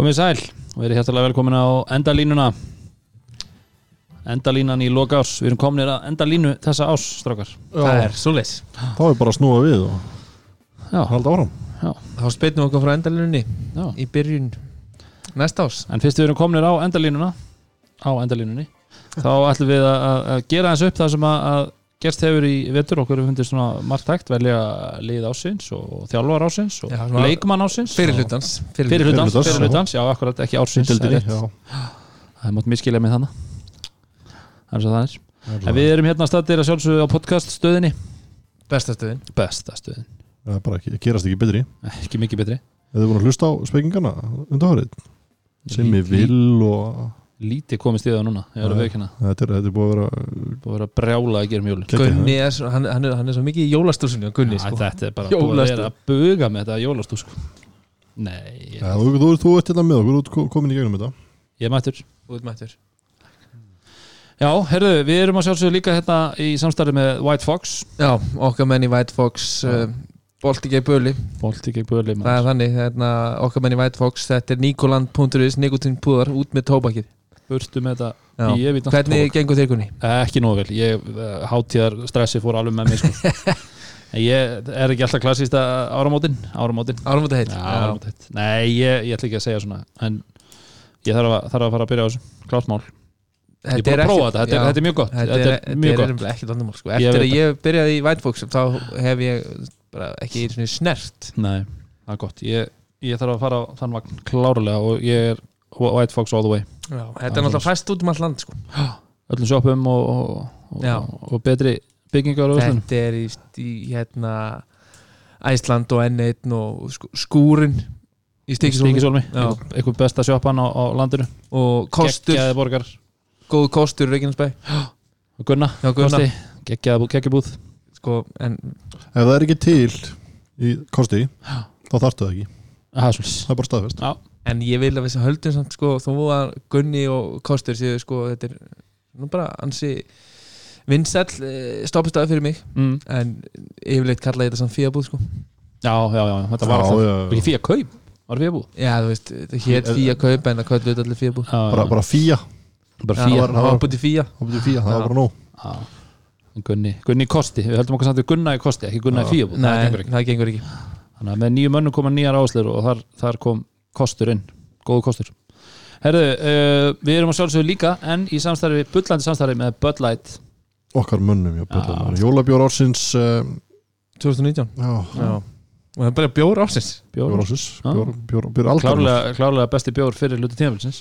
Komið sæl og verið hjertalega velkomin á endalínuna. Endalínan í loka árs. Við erum kominir að endalínu þessa árs, strákar. Það er svo leys þá er bara að snúa við og Já, halda áram Þá speitum við okkur frá endalunni já. í byrjun næsta ás En fyrst við erum kominir á endalínuna Á endalínunni Þá ætlum við að, að- að gera eins upp það sem að, að gerst hefur í vetur okkur hefur fundið svona margt hægt velja lið ásins og þjálfar ásins og Já, leikmann ásins Fyrir og- hlutans Fyrir hlutans, hlutans, fyrir já. akkurat ekki ársins Deildinni, það er er mátt miskilja með þannig Það er svo það er. En við erum hérna að sjálfsögðu á podcast stöðinni Besta stöðin. Besta stöðin, Það er bara ekki, gerast ekki betri. Ekki mikið betri. Eða þið búin að hlusta á spekingarna undanfarið? Sem ég vil og Lítið komist í það núna, veikina þetta er, þetta er búið að vera Búið að vera brjála að gera mjólin Geggjað, Gunni er, hann, hann, er, hann er svo mikið í jólastúsinu Gunni sko. Þetta er bara búið að vera að buga með þetta jólastú sko. Nei, ja, þú, þú, þú ert hérna með okkur, þú ert ko- komin í gegnum þetta. Ég er mættur. Útmættur Já, herðu, við erum að sjálfsögðu líka hérna í samstarfi með White Fox. Já, okkar menn í White Fox uh, Bolti gegn Böli. Bolti gegn Böli Það er þannig, hérna, okkar menn í White Fox Þetta er Nikoland.is, nikotínpúðar út með tóbakið Burtu með þetta í evítan Hvernig gengur þér Gunni? Ekki nógu vel, ég hátíðar stressi fór alveg með mig sko. En ég er ekki alltaf klassísta áramótin? Áramótin. Áramóta heitt Já, áramótin heitt. Nei, ég, ég ætla ekki að segja svona En ég þarf að, þarf að fara að byrja á þessu. Klárt mál. Ég búin að prófa þetta, þetta, þetta er mjög gott. Þetta Þetta er, er mjög þetta gott. er ekki vandamál sko. Ég Eftir að ég byrjaði í Fox þá hef ég ekki einu sinni snert. Nei, það er gott. Ég, ég þarf að fara á þann vagn klárlega Og ég er White Fox all the way. Já, Þetta er náttúrulega fæst út um allt land sko. Öllum sjoppum og, og, og, og betri byggingar Þetta er í, í hérna Æsland og N1 og sk- skúrin í Já. Eitthvað besta sjoppan á, á landinu. Og kostur, góð kostur í Reykjanesbæ. Og Gunna Já, Gunna. Geggjabúð. Sko, en Ef það er ekki til í kosti þá þarftu það ekki, það er bara staðfest. Já, En ég vil að við sem höldum samt sko, þó að Gunni og Kostur séu sko, þetta er nú bara ansi vinsæll eh, stoppistæði fyrir mig. Mm. en yfirleitt kalla ég þetta samt fíabúð sko. já, já, já Þetta var Já, alltaf ekki fíja kaup? Var fíja búð Já, þú veist, þetta hétt fía kaup en það köllu þetta allir fíabúð. Bara, bara fía, bara Já, fíja það var búið til fía. það fía, það var bara Já. Gunni, Gunni kosti Við höldum okkur samt við Gunna í kosti Ekki Gunna í fíja búð Nei, Það gengur ekki. það gengur ekki. Þannig að með nýju mönnum koma nýjar áslur og þar, þar kom kostur inn, góðu kostur. Herðu, uh, við erum að sjálfsögðu líka en í samstarfi, bullandi samstarfi með Bud Light. Okkar mönnum, já, Já. já. jólabjór ársins um, 2019 já, Já. Og það er bara bjór ásins bjór, bjór ársins. bjór, bjór, bjór aldar klárlega, klárlega besti bjór fyrir hluti tímafélsins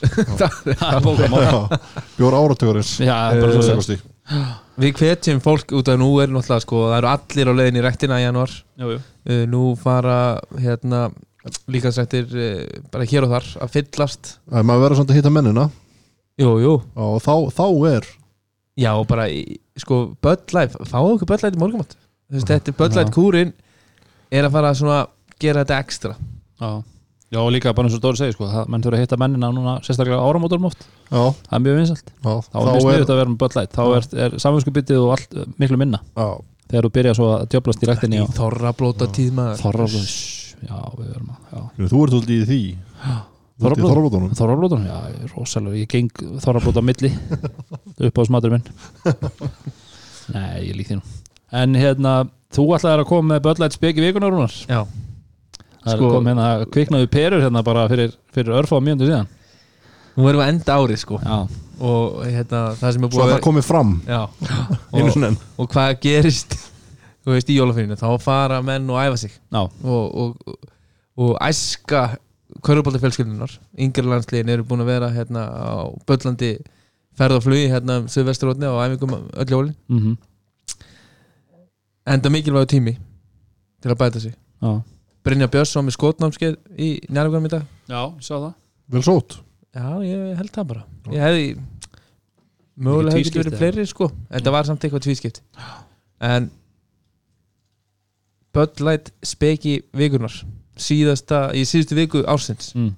bjór áratögarins Já, það er bara svo Kosti. Við hvetjum fólk út af nú er náttúrulega sko, það eru allir á leiðin í rektina í januar Jú, jú. uh, Nú fara hérna líkansrættir uh, bara hér og þar að fyllast. Ef maður verður svona að hitta mennina. Jú, jú. Og þá, þá er Já, og bara, í- sko, Light fáðu okkur Light í morgumat Þú veist, þetta er Já. kúrin er að fara svona gera þetta ekstra. Já. Já, og líka bara eins og Dóri segir sko, það, menn þurfa að hitta mennina núna sérstaklega áramótorum oft, já, það er mjög vinsalt já, þá er mjög sniðut að vera með Light. Þá er, er samvinskupitið og allt uh, miklu minna. Já, þegar þú byrja svo að djöblast í ræktinni í og þorrablóta tíð maður. Þorraflóðs Já, við verum að já. þú ert svolítið í því. Þorrablót. Þorrablótunum. Þorraflóðun, já, ég er rosalega ég geng þorraflót á milli. Upp á smatur minn. Nei, ég lík því nú. En hérna, þú ætlaðir að koma með böllætt speki vikunar Rúnar? Já, Það er Sko- kom hérna, kviknaðu perur hérna bara fyrir, fyrir örfá mjöndu síðan. Nú erum við að enda árið sko. Já, og hérna, það sem er svo búið að að það komið fram. Já, og, og hvað gerist þú veist, í jólafyrinu, þá fara menn og æfa sig. Já, og, og, og æska körubólta fjölskyldunar yngri landsliðin eru búin að vera hérna á Böllandi ferð og flugi hérna um Suðvesturotni og æfingum öll jólin. Mm enda mikilvægu tími til að bæta sig. Já. Brynja Björnsson með skotnámskeið í njárvíkunum í dag. Já, ég sá það. Vel sót Já, ég held það bara. Ég hefði mögulega hefði verið fleiri sko. Þetta var samt eitthvað tvískipt. En Bud Light speki vikunar síðasta, í síðustu viku ársins. Mm.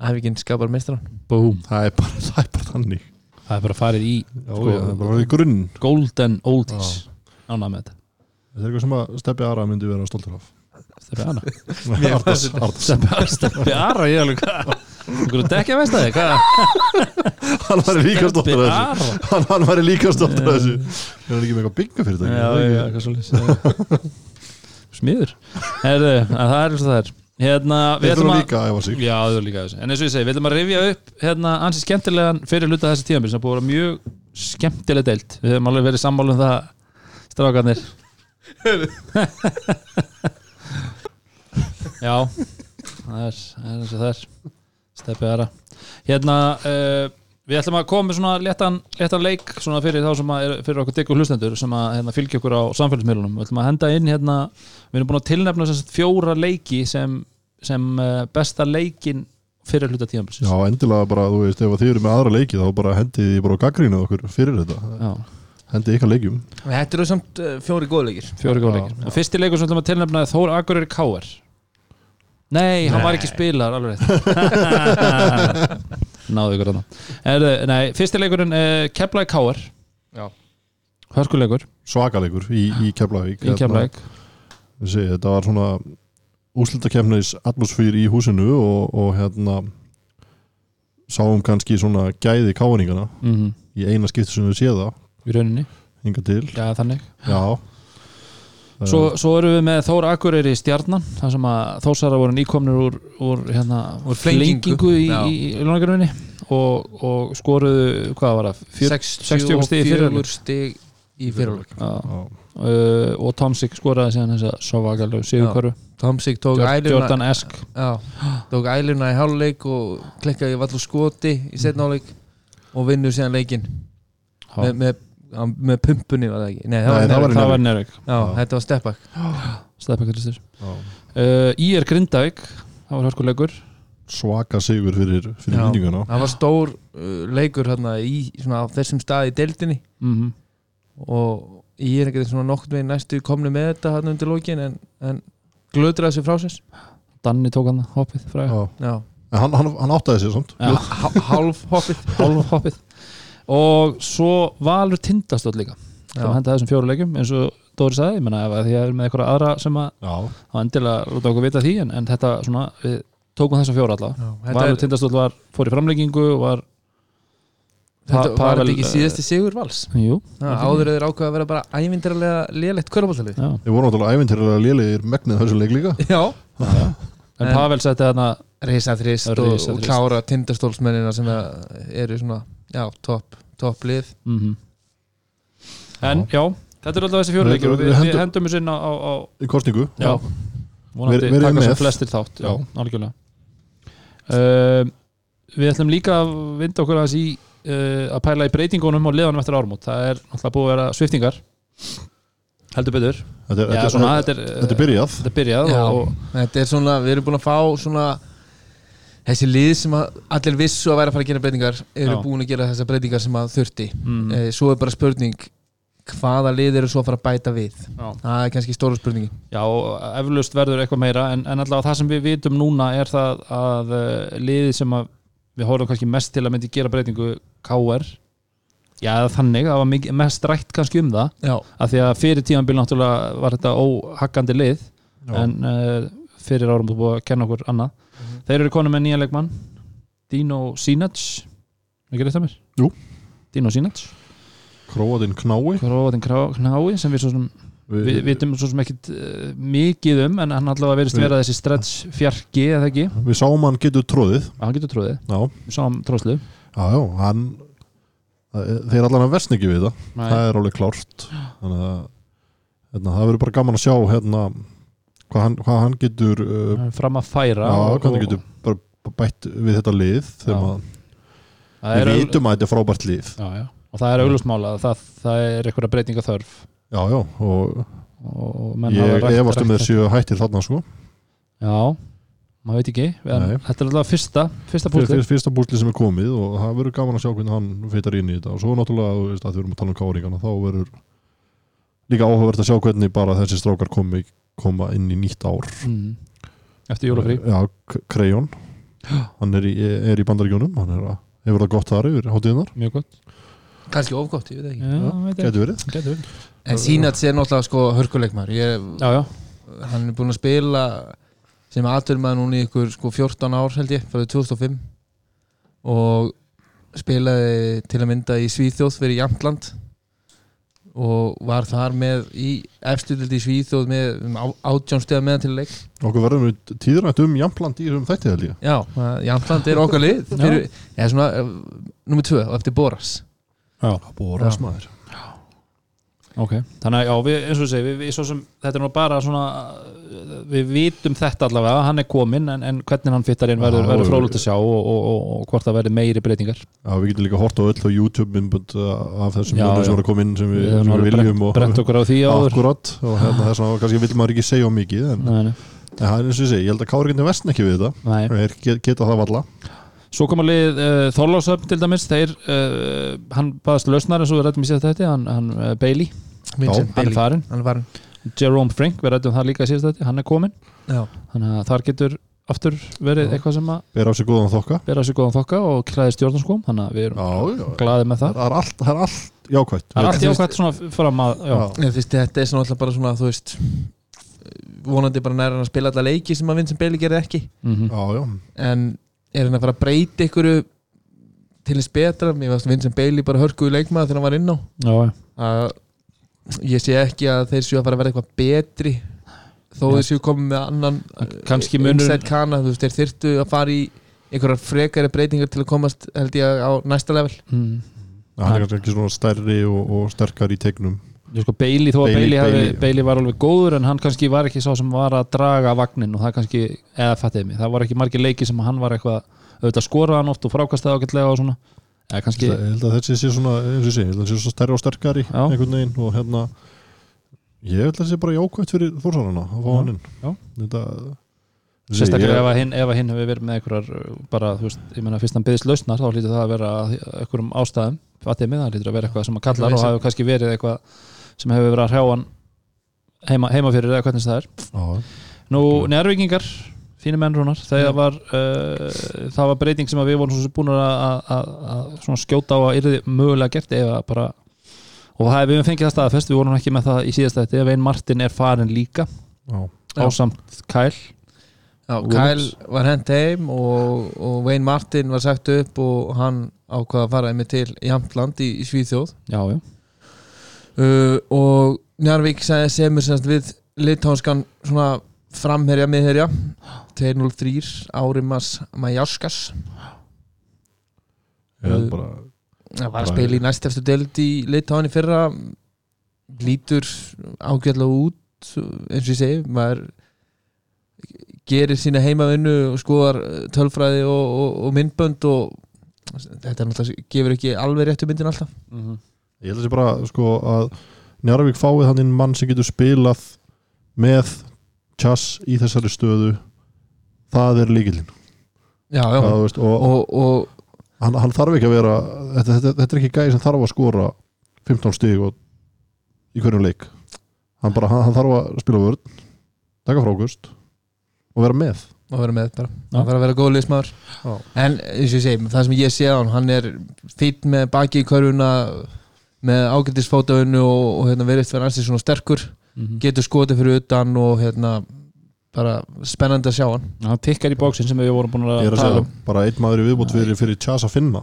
Æfingin skapar meistran Búm það er bara, það er bara þannig. Það er bara farið í já, Sko- já, það er bara í grunn. Golden oldies. Ánað með þetta. Þetta er eitthvað sem að stefja aðra myndi vera stoltur af Steppi Ara Ardas, Ardas. Steppi, Steppi Ara, ég er alveg dekki að veist það hvað? Hann var líka stoltur af Ara. Þessu Hann, hann var líka stoltur af þessu. Er hann ekki með eitthvað bygga fyrir Já, já, eitthvað svolítið Smiður. Herðu, en það er eins og það er. Hérna, við ætlum að líka að æfa sig. Já, þau líka þessu En eins og ég segi, við ætlum að rifja upp hérna ansi skemmtilegan fyrir hluta þessi tíðanbíl sem búið að vera mjög skemmtileg deilt Við höfum alveg verið sammála um það strákarnir Já það er, eins og það er. Steppið aðra Hérna, uh, við ætlum að koma með svona léttan, léttan leik svona fyrir þá sem að er fyrir okkur diggur hlustendur sem að hérna, fylgja okkur á samfélagsmiðlunum. Við ætlum að henda inn hérna Við erum búin að tilnefna sem sagt fjóra leiki sem, sem uh, besta leikin fyrir hluta tíðanbílsins Já, endilega bara, þú veist, ef þið eru með aðra leiki þá bara hendið þið bara á gaggrínu okkur fyrir þetta. Já, Hendið ykkar leikjum. Þetta eru samt uh, fjóri góðleikir fjóri góð Já, leikir. Og fyrsti leikur sem við ætlum að tilnefna er Þór Akureyri Káar Nei, hann var ekki spilar alveg rétt. Náðu ykkur þarna. Er, Nei, fyrsti leikurinn uh, Keflaði Káar Já. Hörkuleikur. Svakaleikur í, í Keflavík í Keflavík. Við segi, Þetta var svona úslitakefnis atmosfýr í húsinu og, og hérna sáum kannski svona gæði káningana mm í eina skipti sem við séð það Í rauninni, hinga til. Já þannig. Já Svo, svo erum við með Þór Akureyri stjarnan þar sem að Þórsara voru nýkomnir úr, úr, hérna, úr Flengingu. í, í, í lónagarunni og, og skoruðu, hvað var það? Fjör- 60 stig í fyrri hálfleik. 64 stig í fyrirleik Já. Já. uh, og Tomsik skoraði síðan þess að Sovagalug Sigurkvaru Tomsik tók æluna Jordan Esk já, tók æluna í hálfleik og klikkaði vallu skoti í setna hálfleik og vinnur síðan leikinn með, með, með pumpunni var það ekki? Nei, það Nei, var, það var Já, þetta var steppak Stefán Kristur Já. uh, Í er Grindavík það var hörkuleikur. Svaka sigur fyrir, fyrir Já. minninguna Það var stór uh, leikur hérna í svona, á þessum stað í deildinni. Mm og ég er ekkert svona nokkurn veginn næstu komni með þetta hérna undir lókin en, en glöðraði sér frá sér. Danni tók hann hoppið fræga Já. Já, En hann, hann, hann áttaði sér samt. Hálf hoppið. Hálf hoppið og svo Valur Tindastótt líka Já. þá henda þessum fjóru leikjum eins og Dóri sagði, ég menna ef því að er með eitthvað aðra sem að þá endilega láta okkur vita því en, en þetta svona, við tókum þessa fjóra allavega Valur er, Tindastótt var, fór í framleggingu var, þetta Pa- var Pavel, þetta ekki síðasti sigur vals? Jú. Já, áður eður ákveða að vera bara ævindirlega lélegt kvörubáltalið við vorum náttúrulega ævintýrlega lélegir megnið þessu leik líka. Já, en En- Pavel setti þarna reysa þrist og, og klára tindastólsmennina sem eru svona, já, topp top lið. Mm en já, þetta er alltaf þessi fjóru Við- leikir og við við, við hendum- þessu inn á, á, á í kostningu já, vonandi taka sem flestir þátt já, Já. algjörlega. Uh, við ætlum líka að vinda okkur aðeins í uh, að pæla í breytingunum og liðanum eftir ármót það er náttúrulega búið að vera sviftingar heldur betur. Þetta er, já, þetta, svona, þetta, þetta þetta byrjað. þetta er byrjað Já. og, Þetta er svona, við erum búin að fá svona þessi lið sem að allir vissu að væri að fara að gera breytingar eru Já. búin að gera þessar breytingar sem að þurfti. Mm, eh, svo er bara spurning hvaða lið eru svo að fara að bæta við? Já. það er kannski stóra spurningi já, og eflaust verður eitthvað meira en, en allavega það sem við vitum núna er það að uh, liðið sem að við horfum kannski mest til að myndi gera breytingu KR já, þannig, það var mest rætt kannski um það. Já, af því að fyrir tímanbíl náttúrulega var þetta óhakkandi lið en uh, fyrir árum búið að kenna okkur annað þeir eru konum með nýja leikmann Dino Sinac ekki rétt að mér? Jú. Dino Sinac Króatinn knái. Króatin Knái sem við svo sem við, vitum svo sem ekkit uh, mikið um en hann allavega verist Við- vera þessi stretch fjarki eða ekki, við sáum hann getur tróðið hann getur trúið Já, við sáum tróðslu já, já hann þeir allan að versna ekki við það það er alveg klárt. Þannig að hérna, það verður bara gaman að sjá hérna, hvað, hann, hvað hann getur uh, fram að færa já, og, hvað hann getur bara bætt við þetta lið við vitum að þetta er frábært lið. Já, já. og það er auglustmála það, það er einhverja breytinga þörf já, já, og og ég efast um séu hættir þarna sko. Já, maður veit ekki. En. Þetta er alltaf fyrsta, fyrsta fyr, fyrsta búsli sem er komið og það verður gaman að sjá hvernig hann feitar inn í þetta. Og svo náttúrulega, að við erum að tala um káringana þá verður líka áhugavert að sjá hvernig bara þessi strákar komi, koma inn í nýtt ár. Mm. Eftir jólafrí. Já, Krejón hann er í, er í bandaríkjónum hann er að, hefur það gott þar yfir hátíðinar Mjög gott. Kannski ofgótt, ég veit ekki. Já, ég. getur verið. Verið. En Sínats er náttúrulega sko hörkuleikmar ég Já, já, hann er búin að spila sem aðturmaður núna í ykkur sko 14 ár held ég, frá 2005 og spilaði til að mynda í Svíþjóð fyrir Jamtland og var þar með í efstudildi í Svíþjóð með um átján stegar meðan til leik. Okkur verðum við tíðrætt um Jampland í þessum þætti held ég. Já, Jamtland er okkar lið. Fyrir, eða svona, uh, nummer tvö á eftir Boras. Já, búið Já. Rasmaður ok. Þannig að já, við, eins og við segi, við, við svo sem þetta er nú bara svona við vitum þetta allavega, hann er kominn en, en hvernig hann fittar inn verður, Já, verður já. frólægt að sjá og, og, og, og hvort það verður meiri breytingar. Já, við getum líka hort á öll á YouTube myndbönd uh, af þessum Já, já. sem voru að koma inn sem við, höfum sem við viljum og brent okkur á því áður. Akkurat og hérna þess vegna kannski vil maður ekki segja mikið en, Nei, nei, en það er eins og ég segi, ég held að Kári getur vestn ekki við þetta. Geta það valla Svo koma lið uh, Þorlásöfn til dæmis þeir, uh, hann baðast lausnar eins og við rættum í síðast þetta, hann, hann uh, Bailey Vincent farin, hann er farin Jerome Frank við rættum það líka í síðast þetta, hann er komin Já, þannig að þar getur aftur verið Já. eitthvað sem að ber á sig góðan þokka. bera sér góðan þokka og klæði stjórnarskóm þannig að við erum glaðið með það. Það er allt, það er allt jákvætt. Það er allt jákvæmt svona fram að já, Já. Ég finnst þetta er svona alltaf bara svona þú veist vonandi bara nær hann að spila alla leiki sem að Vincent Bailey gerði ekki. Mhm. Já, já, en er hann að fara að breyta ykkur til þess betra? Mér varst Vincent Bailey bara hörkuðu leikmaður þegar hann var inn á. Já, já. Ég sé ekki að þeir séu að fara að vera eitthvað betri þó Já. þeir séu komið með annan Kannski inside kana, þú veist, þeir þyrftu að fara í einhverjar frekari breytingar til að komast held ég á næsta level. Mm. hann er kannski ekki svona stærri og, og sterkar í tegnum sko Bailey þó að Bailey- Bailey, Bailey, Bailey- hafi, Bailey var alveg góður en hann kannski var ekki sá sem var að draga vagnin og það kannski, eða fattiði mig. Það var ekki margir leiki sem hann var eitthvað auðvitað skoraði hann oft og frákastaði ágætlega og svona Ég held að þessi sé svona, eins og segi, ég held að þessi sé svona stærri og sterkari Já. einhvern veginn og hérna ég held að þessi sé bara jákvæmt fyrir þórsarana að fá hann inn. Þetta sérstaklega ef að hinn, að hinn hefur verið með einhverjar bara, þú veist, ég meina fyrst hann byggðist lausnar þá hlýtur það að vera að einhverjum ástæðum mig, það hlýtur að vera eitthvað sem að kallar og hafi kannski verið eitthvað sem hefur verið að hrjá hann heima, heima fyrir eða hvernig það er Já, Nú, njárvíkingar, fínir menn rúnar þegar var uh, það var breyting sem að við vorum búin að, að, að, að svona skjóta á að yrði mögulega gert eða bara og það, við höfum fengið það staðfest, við vorum ekki með það í síðast þetta, Vein Martin er farin líka. Já, ásamt Kyle. Já. Kyle var hent heim og, og Wayne Martin var sagt upp og hann ákvaða að fara einmitt til Jamtland í, í Svíþjóð. Já, já, uh, og Njarvík semur semst við litánskan svona framherja miðherja. 203 Árimas Majaskas það var að spila í næst eftir deild í Litáni fyrra. Lítur ágjörlega út eins og ég segi. Maður gerir sína heimavinnu og skoðar uh, tölfræði og, og, og myndbönd og þetta er náttúrulega gefur ekki alveg réttu myndin alltaf. Mhm. ég held að þessi bara sko að Njarvík fáið hann inn mann sem getur spilað með tjass í þessari stöðu það er líkilinn já, já. og, veist, og, Og, og hann, hann þarf ekki að vera þetta, þetta, þetta er ekki gæði sem þarf að skora 15 stig og, í hverjum leik hann, bara, hann, hann þarf að spila vörn taka frákust og vera með að vera með bara Já. að vera að vera góð Já. en eins og ég segi, það sem ég sé á hann hann er fýtt með baki í körfuna með ágættisfótaunnu og, og hérna, verið fyrir ansið svona sterkur Mhm. getur skotið fyrir utan og hérna bara spennandi að sjá hann. Hann tikkar í bóksin sem við vorum búin að að tala segja, um. bara einn maður í viðbútt fyrir, fyrir tjass að finna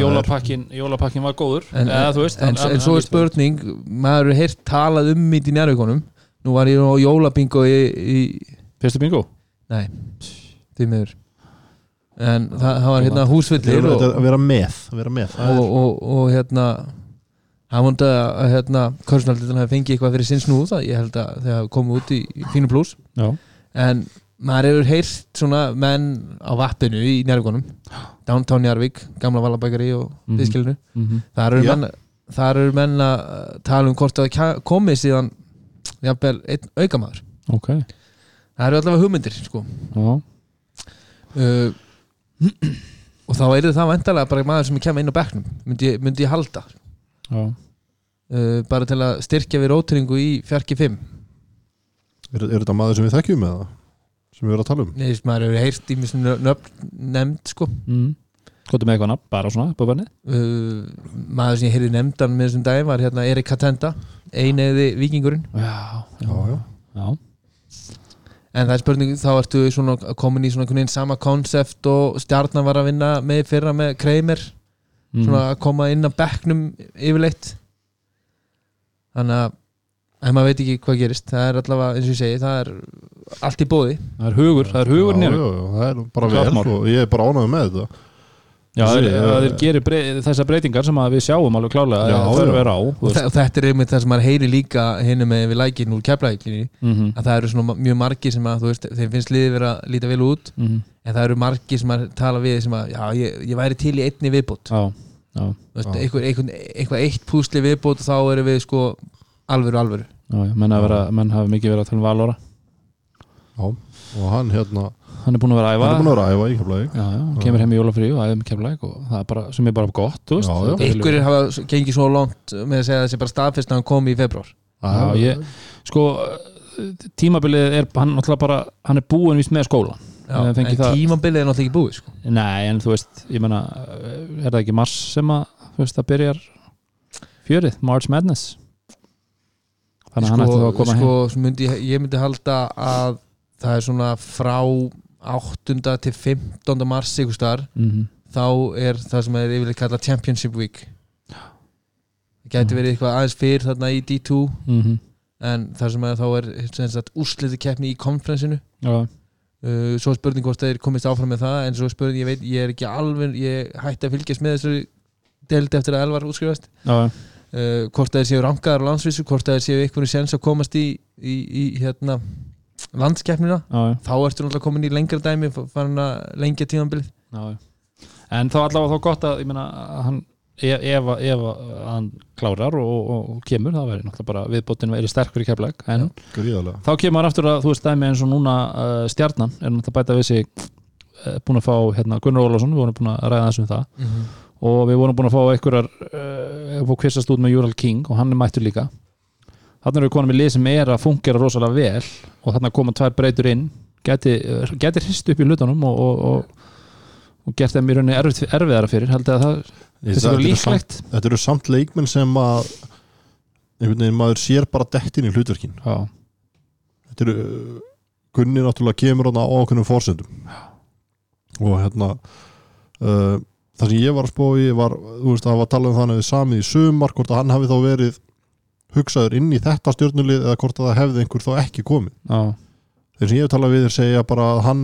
jólapakkin, jólapakkin var góður. En, eða, veist, en, en, hann- svo er spurning maður er heyrt talað um mitt í njárvíkonum nú var ég á jólabingo í, í fyrstu bingo? Nei, því miður. En það, það var hérna húsvillir og, að vera með, að vera með. Það og, er- og, og hérna hann vondi að hérna, körsnaldin hafi fengið eitthvað fyrir sinn snúð það ég held að hafi komið út í, fínu pluss en maður hefur heyrt svona menn á vappinu í Njárvíkonum Downtown Njárvík, gamla Valabækari og Mhm. viðskilinu mhm. þar eru, Já. menn, þar eru menn að tala um hvort það komið síðan jafnvel einn aukamæður ok það eru allavega hugmyndir sko. Uh, og þá er það vantarlega bara maður sem kemur inn á bekknum myndi, myndi ég halda já, uh, bara til að styrkja við rótringu í fjarki 5 Er, er þetta maður sem við þekkjum eða? Sem við erum að tala um? Nei, þú veist, maður hefur heyrt í mjög nöfn nefnd sko mm. Kvotum með eitthvað nafn, bara svona, búið uh, maður sem ég heyrði nefndan með þessum daginn var hérna Erik Katenda eineiði vikingurinn Já, Já, já. já en það er spurning þá ertu svona komin í svona einhvern veginn sama konsept og stjarnan var að vinna með fyrra með Kramer mm. svona að koma inn á bekknum yfirleitt þannig að en maður veit ekki hvað gerist það er allavega, eins og ég segi, það er allt í bóði það er hugur, það er hugur Já, nýr já, já, það er bara vel og ég er bara ánægð með þetta. Já, þeir, eh, þeir gerir brey, þessar breytingar sem að við sjáum alveg klálega Já, að já. er á þetta er einmitt það sem maður heyri líka hinum með við lækin úr keflækinni Mhm, að það eru svona mjög margir sem að þú veist, þeim finnst liðið vera að líta vel út mhm. en það eru margir sem að tala við sem að já, ég, ég væri til í einni viðbót Eitthvað eitt púsli viðbót og þá erum við sko alvöru alvöru. Já, já, menn, vera, menn hafa mikið verið að tala um Valóra Já, og hann hérna Hann er búin að vera að æfa. hann er búin að vera að æfa í já, hann kemur heim í jólafrí og æfum keflæk og það er bara, sem er bara gott. Þetta er einhverjir hafa gengið svo langt með að segja að það sé bara staðfest að hann kom í februar Já, ég- Sko, tímabilið er, hann bara hann er búin víst með skóla Já, Ég en tímabilið er náttúrulega ekki búið sko. Nei, en þú veist, ég meina er það ekki mars sem að veist, það byrjar fjörið, March Madness þannig að hann ætti þá að koma sko, sko, myndi, ég- myndi halda að það er svona frá 8. til 15. mars heim mm þá er það sem er yfirleitt kallað Championship Week það gæti verið eitthvað aðeins fyrr þarna í D2 -hmm. en það sem að þá er úrsliti keppni í konferensinu Já, uh, svo spurning hvort þeir komist áfram með það en svo spurning, ég veit, ég er ekki alveg ég hætti að fylgjast með þessu deild eftir að Elvar útskrifast. Uh, hvort þeir séu rankaðar á landsvísu hvort þeir séu einhvern sens að komast í, í, í hérna landskeppnina þá ertu náttúrulega komin í lengra dæmi farin að lengja tímanbilið. En þá allavega þá gott að, ég meina, að hann ef, ef, að hann klárar og, og, kemur, það væri náttúrulega bara viðbótin verið sterkur í keflæk, en gríðarlega. þá kemur hann aftur að, þú veist, dæmi eins og núna uh, stjarnan, er náttúrulega að bæta við sig uh, búin að fá, hérna, Gunnar Ólafsson við vorum búin að ræða þessum það. Og við vorum búin að fá einhverjar uh, fá kvistast út með Júral King og hann er mættur líka. Þannig erum við konum í lið sem er að fungera rosalega vel og þannig að koma tvær breytur inn. Geti, uh, geti hrist upp í hlutunum og, og, og, og gert þeim í rauninni erfið, erfiðara fyrir held ég að það Þetta þessi var eru samt- líklegt? þetta eru samt leikmenn sem að einhvern veginn maður sér bara dettin í hlutverkin. Já, þetta eru Gunni náttúrulega kemur á okkunnum fórsendum og hérna uh, það sem ég var að spá í var, þú veist, það var að tala um þannig samið í sumar, hvort að hann hafi þá verið hugsaður inn í þetta stjórnulið eða hvort að það hefði einhver þá ekki komið. Já, þeir sem ég hef talað við er segja bara að hann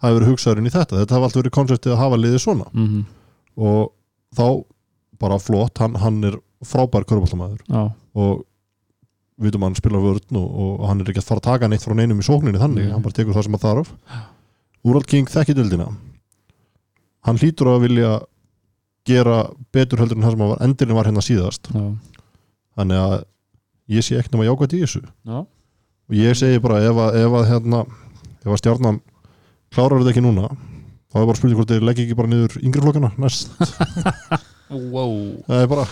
hafi verið hugsaður inn í þetta. Þetta hafi alltaf verið konseptið að hafa liðið svona. Mm og þá bara flott, hann, hann er frábær körbáltamæður og vitum að hann spila vörn og, og hann er ekki að fara að taka neitt frá neinum í sókninni þannig, Nei. hann bara tekur það sem að þarf. Úral King þekki dildina hann hlýtur að vilja gera betur heldur en það sem að var, endurinn var hérna síðast. Já, þannig að ég sé ekki nema jákvæmt í þessu. Já. og ég segi bara ef að, ef að hérna, ef að stjarnan klárar þetta ekki núna þá er bara spurning hvort þeir leggja ekki bara niður yngri flokkana næst, Wow. það er bara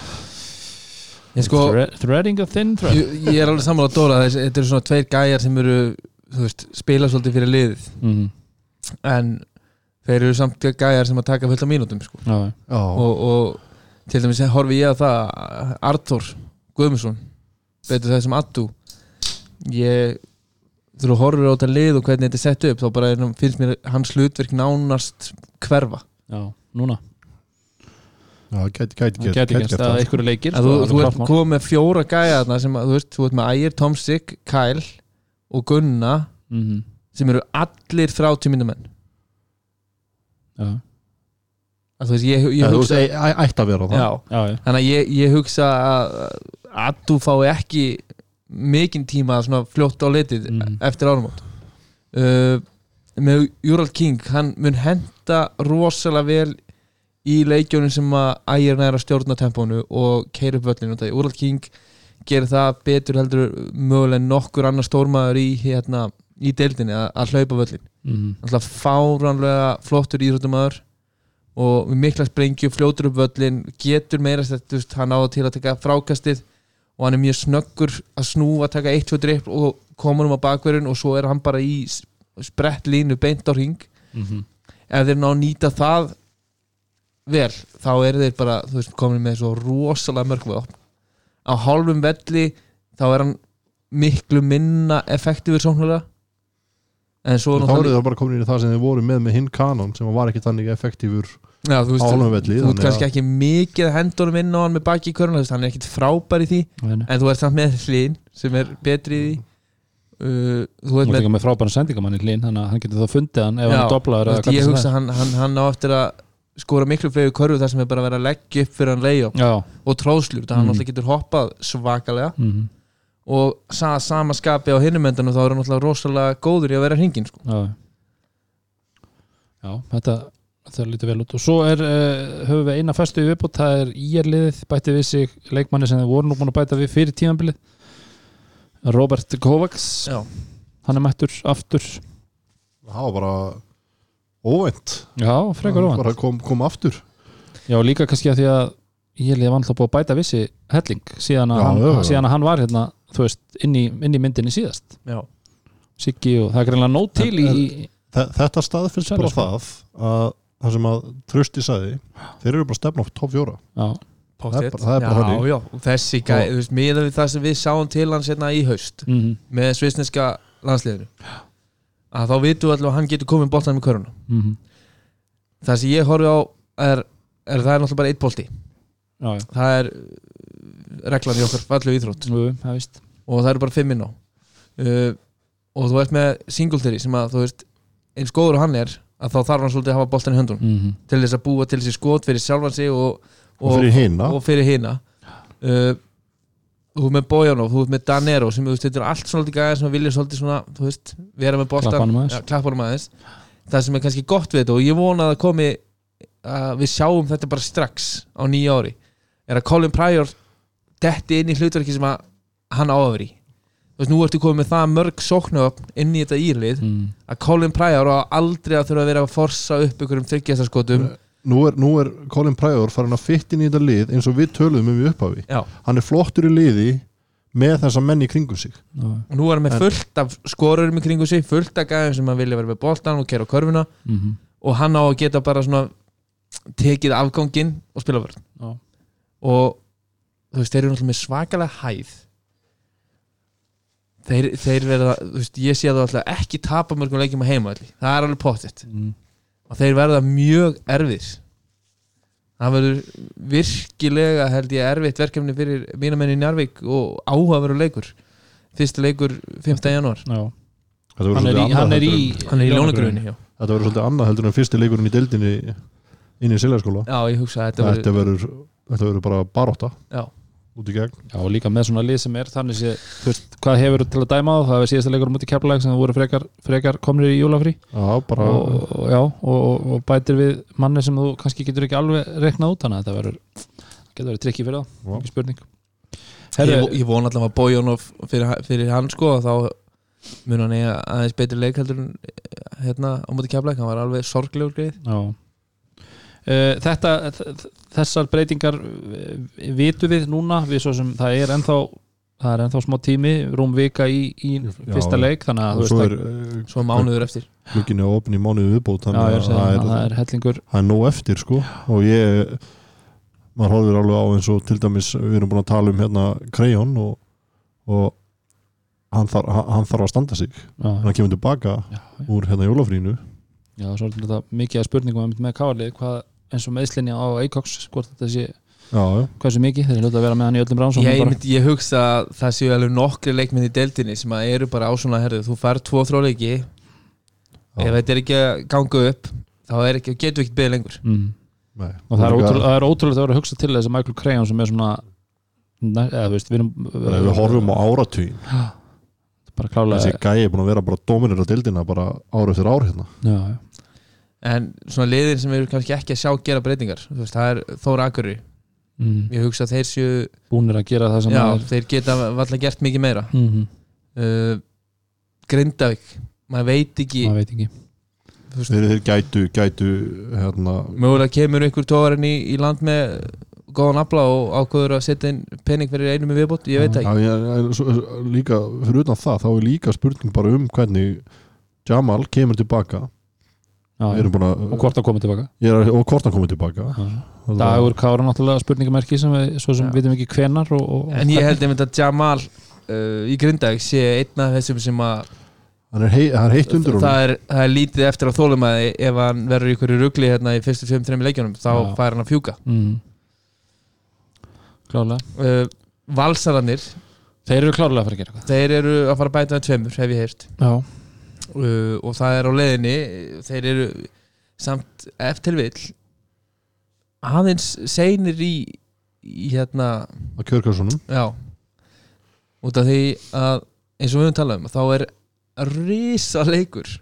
en sko, Thre- threading a thin thread. Ég, ég er alveg sammála að Dóra þessi, þetta eru svona tveir gæjar sem eru þú veist, spila svolítið fyrir liðið. Mm en þeir eru samt gæjar sem að taka fullt af mínútum sko. já, já, og, og til dæmis horfi ég að það Arthur Guðmundsson betur það sem Addu. Ég þú horfir á þetta lið og hvernig þetta er sett upp þá bara er, finnst mér hans hlutverk nánast hverfa. Já, núna. Já, gæti, gæti, það geti gert að einhverju leikir að þú, það er þú ert komið með fjóra gæja þarna sem að þú veist, þú ert með Ægir, Tomsik, Kyle og Gunna Mhm. sem eru allir 30 minnum já, að þú veist, ég, ég hugsa ætti að vera það. Já, já, já, þannig að ég, ég hugsa að að þú fái ekki mikinn tíma svona fljótt á litið Mhm. eftir árumót uh, með Júral King hann mun henda rosalega vel í leikjónum sem að ægir næra stjórna tempónu og keira upp völlinu Júral King gerir það betur heldur mögulega nokkur annar stórmaður í hérna í deildinni að, að hlaupa völlin Mhm. alltaf fáránlega flottur íþróttumæður og mikla sprengju fljótur upp völlin, getur meira þetta, hann áða til að taka frákastið og hann er mjög snöggur að snúa taka eitt, tvö dripp og koma um á bakverðin og svo er hann bara í sprett línu beint á ring Mhm. ef þeir ná að nýta það vel, þá eru þeir bara veist, komin með svo rosalega mörg vopn. Á hálfum velli þá er hann miklu minna effektífur sóknulega en svo þá eru það bara komin í það sem þið voru með með hinn kanon sem var ekki þannig effektífur já, þú veist, velli þú ert kannski að- ekki mikið hendunum inn á hann með baki í körnum hann er ekkit frábær í því Nei, en þú ert samt með hlýn sem er betri í því uh, þú ert með með frábæran sendingamann í hlín þannig að hann getur þá fundið hann ef hann er doblaður ég hugsa hann, hann, hann á eftir að skora miklu fleiri körfu þar sem er bara verið að leggja upp fyrir hann leiðjó. Já, og tróðslur, þannig að hann Mm. náttúrulega getur hoppað svakalega mhm, og sa, sama skapi á hinum endan og þá er hann náttúrulega rosalega góður í að vera hringin sko. já Já, þetta þetta lítur vel út og svo er, uh, höfum við eina festu í viðbútt, það er íjarliðið bætti við sig leikmanni sem þið voru nú búin að bæta við fyrir tímanbilið Robert Kovacs Já. hann er mættur aftur það var bara óvænt Já, frekar Hann óvænt bara kom, kom aftur Já, líka kannski að því að íjarliðið var alltaf búið að bæta við sig helling síðan að, Já, hann, já, já. síðan að hann var hérna, þú veist, inn í, inn í myndinni síðast Já. Siggi og það er greinlega nóg til í, í Þe- þetta staðfyrst Sælir, bara sko. það að það sem að Trösti sagði þeir eru bara að stefna á top 4 Já, Það er bara- það er bara já, og þessi gæ, Og- þú veist, miðað við það sem við sáum til hans hérna í haust mhm, með svisneska landsliðinu að þá vitum við allavega að hann getur komið boltan með körunum mhm. Það sem ég horfi á er, er það er náttúrulega bara eitt já, það er uh, reglan í okkar fallu íþrótt. Jú, það og það eru bara fimm inn á. Uh, og þú ert með Singletary sem að þú veist eins góður og hann er að þá þarf hann svolítið að hafa boltan í höndunum mhm, til þess að búa til þessi skot fyrir sjálfan sig og, og og fyrir hina. Uh, þú ert með Bojanov, þú ert með Danero sem þú veist, þetta er allt svona líka gæðir sem vilja svolítið svona, þú veist, vera með boltan Klappa honum aðeins. ja, það sem er kannski gott við þetta og ég vona að það komi að við sjáum þetta bara strax á nýja ári er að Colin Pryor detti inn í hlutverki sem að hann áður í þú veist, nú ertu komið með það mörg sóknöfn inn í þetta írlið mhm að Colin Pryor á aldrei að þurfa að vera að forsa upp ykkur um þryggjastaskotum nú er, nú er Colin Pryor farin að fytt inn í þetta lið eins og við töluðum um í upphafi. Já. hann er flottur í liði með þessa menn í kringum sig. Já, og nú er hann með fullt af skorurum í kringu sig fullt af gæðum sem að vilja vera með boltan og kera á körfuna. Mhm. Og hann á að geta bara svona tekið afganginn og spila vörn. Já. og þú veist, þeir eru náttúrulega með svakalega hæð þeir, þeir verða þú veist, ég sé að það alltaf ekki tapa mörgum leikjum að heima allir, það er alveg pottitt mhm. og þeir verða mjög erfir það verður virkilega held ég erfitt verkefni fyrir mína menn í Njarvík og áhugaveru leikur fyrsti leikur 5. janúar Já, Þetta verður hann er í, hann er í hann er í ljónagrunni já. þetta verður svolítið annað heldur en fyrsti leikurinn í deildinni inn í Siljaskóla já, ég hugsa að þetta þetta verður verður þetta verður bara baróta Já. Út í gegn. Já, og líka með svona lið sem er þannig sé, veist, hvað hefur til að dæma á það er síðasta leikur á múti keflaleg sem það voru frekar, frekar komnir í jólafrí. Já, bara og, og, já, og, og, og bætir við manni sem þú kannski getur ekki alveg reiknað út þannig að þetta verður, getur verið trikki fyrir það, Já. ekki spurning. Ég, vo- ég von allavega að Bojanov fyrir, fyrir hann sko þá mun hann eiga aðeins betri leik heldur hérna á móti keflæk, hann var alveg sorglegur greið Já. Uh, þetta, þessar breytingar uh, vitum við núna við svo sem það er ennþá það er ennþá smá tími, rúm vika í, í fyrsta Já. leik þannig að og þú svo veist er að, svo mánuður eftir. hlukinni á opni mánuði viðbót já, þannig að það að er, það er hellingur. það er nóg eftir sko. Og ég maður horfir alveg á eins og til dæmis við erum búin að tala um hérna Krejón og, og hann, þar, hann, þarf að standa sig. Já, hann kemur tilbaka já, úr hérna jólafrínu já, svo er þetta mikið að spurningum með káarlið, hvað eins og meðslinni á Eikoks, hvort þetta sé já, já, hversu mikið, þeir hljóta að vera með hann í öllum rannsóknum ég, myndi, ég hugsa að það séu alveg nokkri leikminn í deildinni sem að eru bara á svona herðu, þú fær tvo þróleiki. Ef þetta er ekki að ganga upp þá er ekki, getur ekki beðið lengur. Mm. Nei. og það er, ótrúlega, það er ótrúlega að vera að hugsa til þess að Michael Crayon sem er svona ne, eða, þú veist, við, erum, Nei, við horfum á klálega þessi gæi er búin að vera bara dominir á dildina bara ár eftir ár hérna. Já, já. En svona liðin sem við erum kannski ekki að sjá gera breytingar þú veist, það er Þóra Akurri Mm. ég hugsa að þeir séu búnir að gera það sem já, er. þeir geta valla gert mikið meira. Mm -hmm. uh, Grindavík maður veit ekki. Maður veit ekki. Þú veist, þeir, þeir gætu, gætu hérna, mögulega kemur einhver tógarinn í, í land með góðan afla og ákveður að setja inn pening fyrir einum í viðbót, ég veit það Já, ég, ég, svo, líka, fyrir utan það þá er líka spurning bara um hvernig Jamal kemur tilbaka já, Við erum búin að, og hvort að koma tilbaka. Er, og hvort hann komið tilbaka. Dagur Kára náttúrulega spurningamerki sem við svo sem Já. vitum ekki hvenar og, og en ég held einmitt að Jamal uh, í Grindavík sé einn af þessum sem að hann er, hei, hann er heitt honum. Það er, það er lítið eftir að þólum að ef hann verður í einhverju rugli hérna í fyrstu 5-3 leikjunum þá Já. fær hann að fjúka. Mm. Klálega uh, Valsararnir, Þeir eru klárlega að fara að gera eitthvað. þeir eru að fara að bæta með tveimur hef ég heyrt. Já, uh, og það er á leiðinni þeir eru samt eftir vill aðeins seinir í, í hérna á kjörkarssonum já út af því að eins og við höfum talað um þá er risa leikur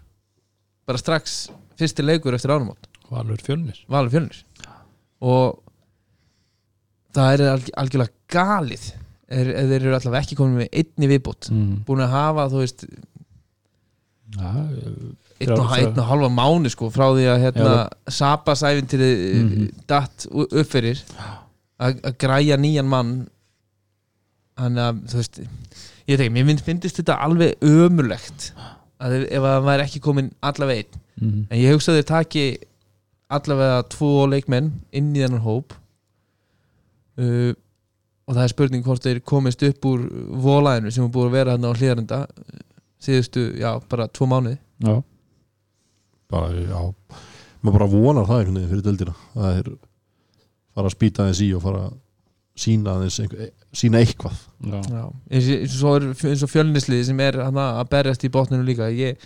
bara strax fyrsti leikur eftir ánumót Valur fjölnir. Valur fjölnir. Og það er alg algjörlega galið. Er, er þeir eru allavega ekki komin með einni viðbútt mm. búin að hafa þú veist einn og, halva mánu sko frá því að hérna, Sabas æfintýri mm Mhm. datt u- upp fyrir. Að græja nýjan mann. Hann að þú veist ég veit ekki, mér finnst, þetta alveg ömurlegt. Að ef, ef að maður er ekki komin allavega einn. Mm. en ég hugsa þeir taki allavega tvo leikmenn inn í þennan hóp. Uh, og það er spurning hvort þeir komist upp úr volaðinu sem er búið að vera hann á hlýðarenda síðustu, já, bara tvo mánuði. Já, bara, já, maður bara vonar það einhvern veginn fyrir deildina það er fara að spýta aðeins í og fara að sína aðeins einhver, sína eitthvað. Já, Já, eins, og- eins og, er- eins og fjölnislið sem er hana, að berjast í botninu líka ég,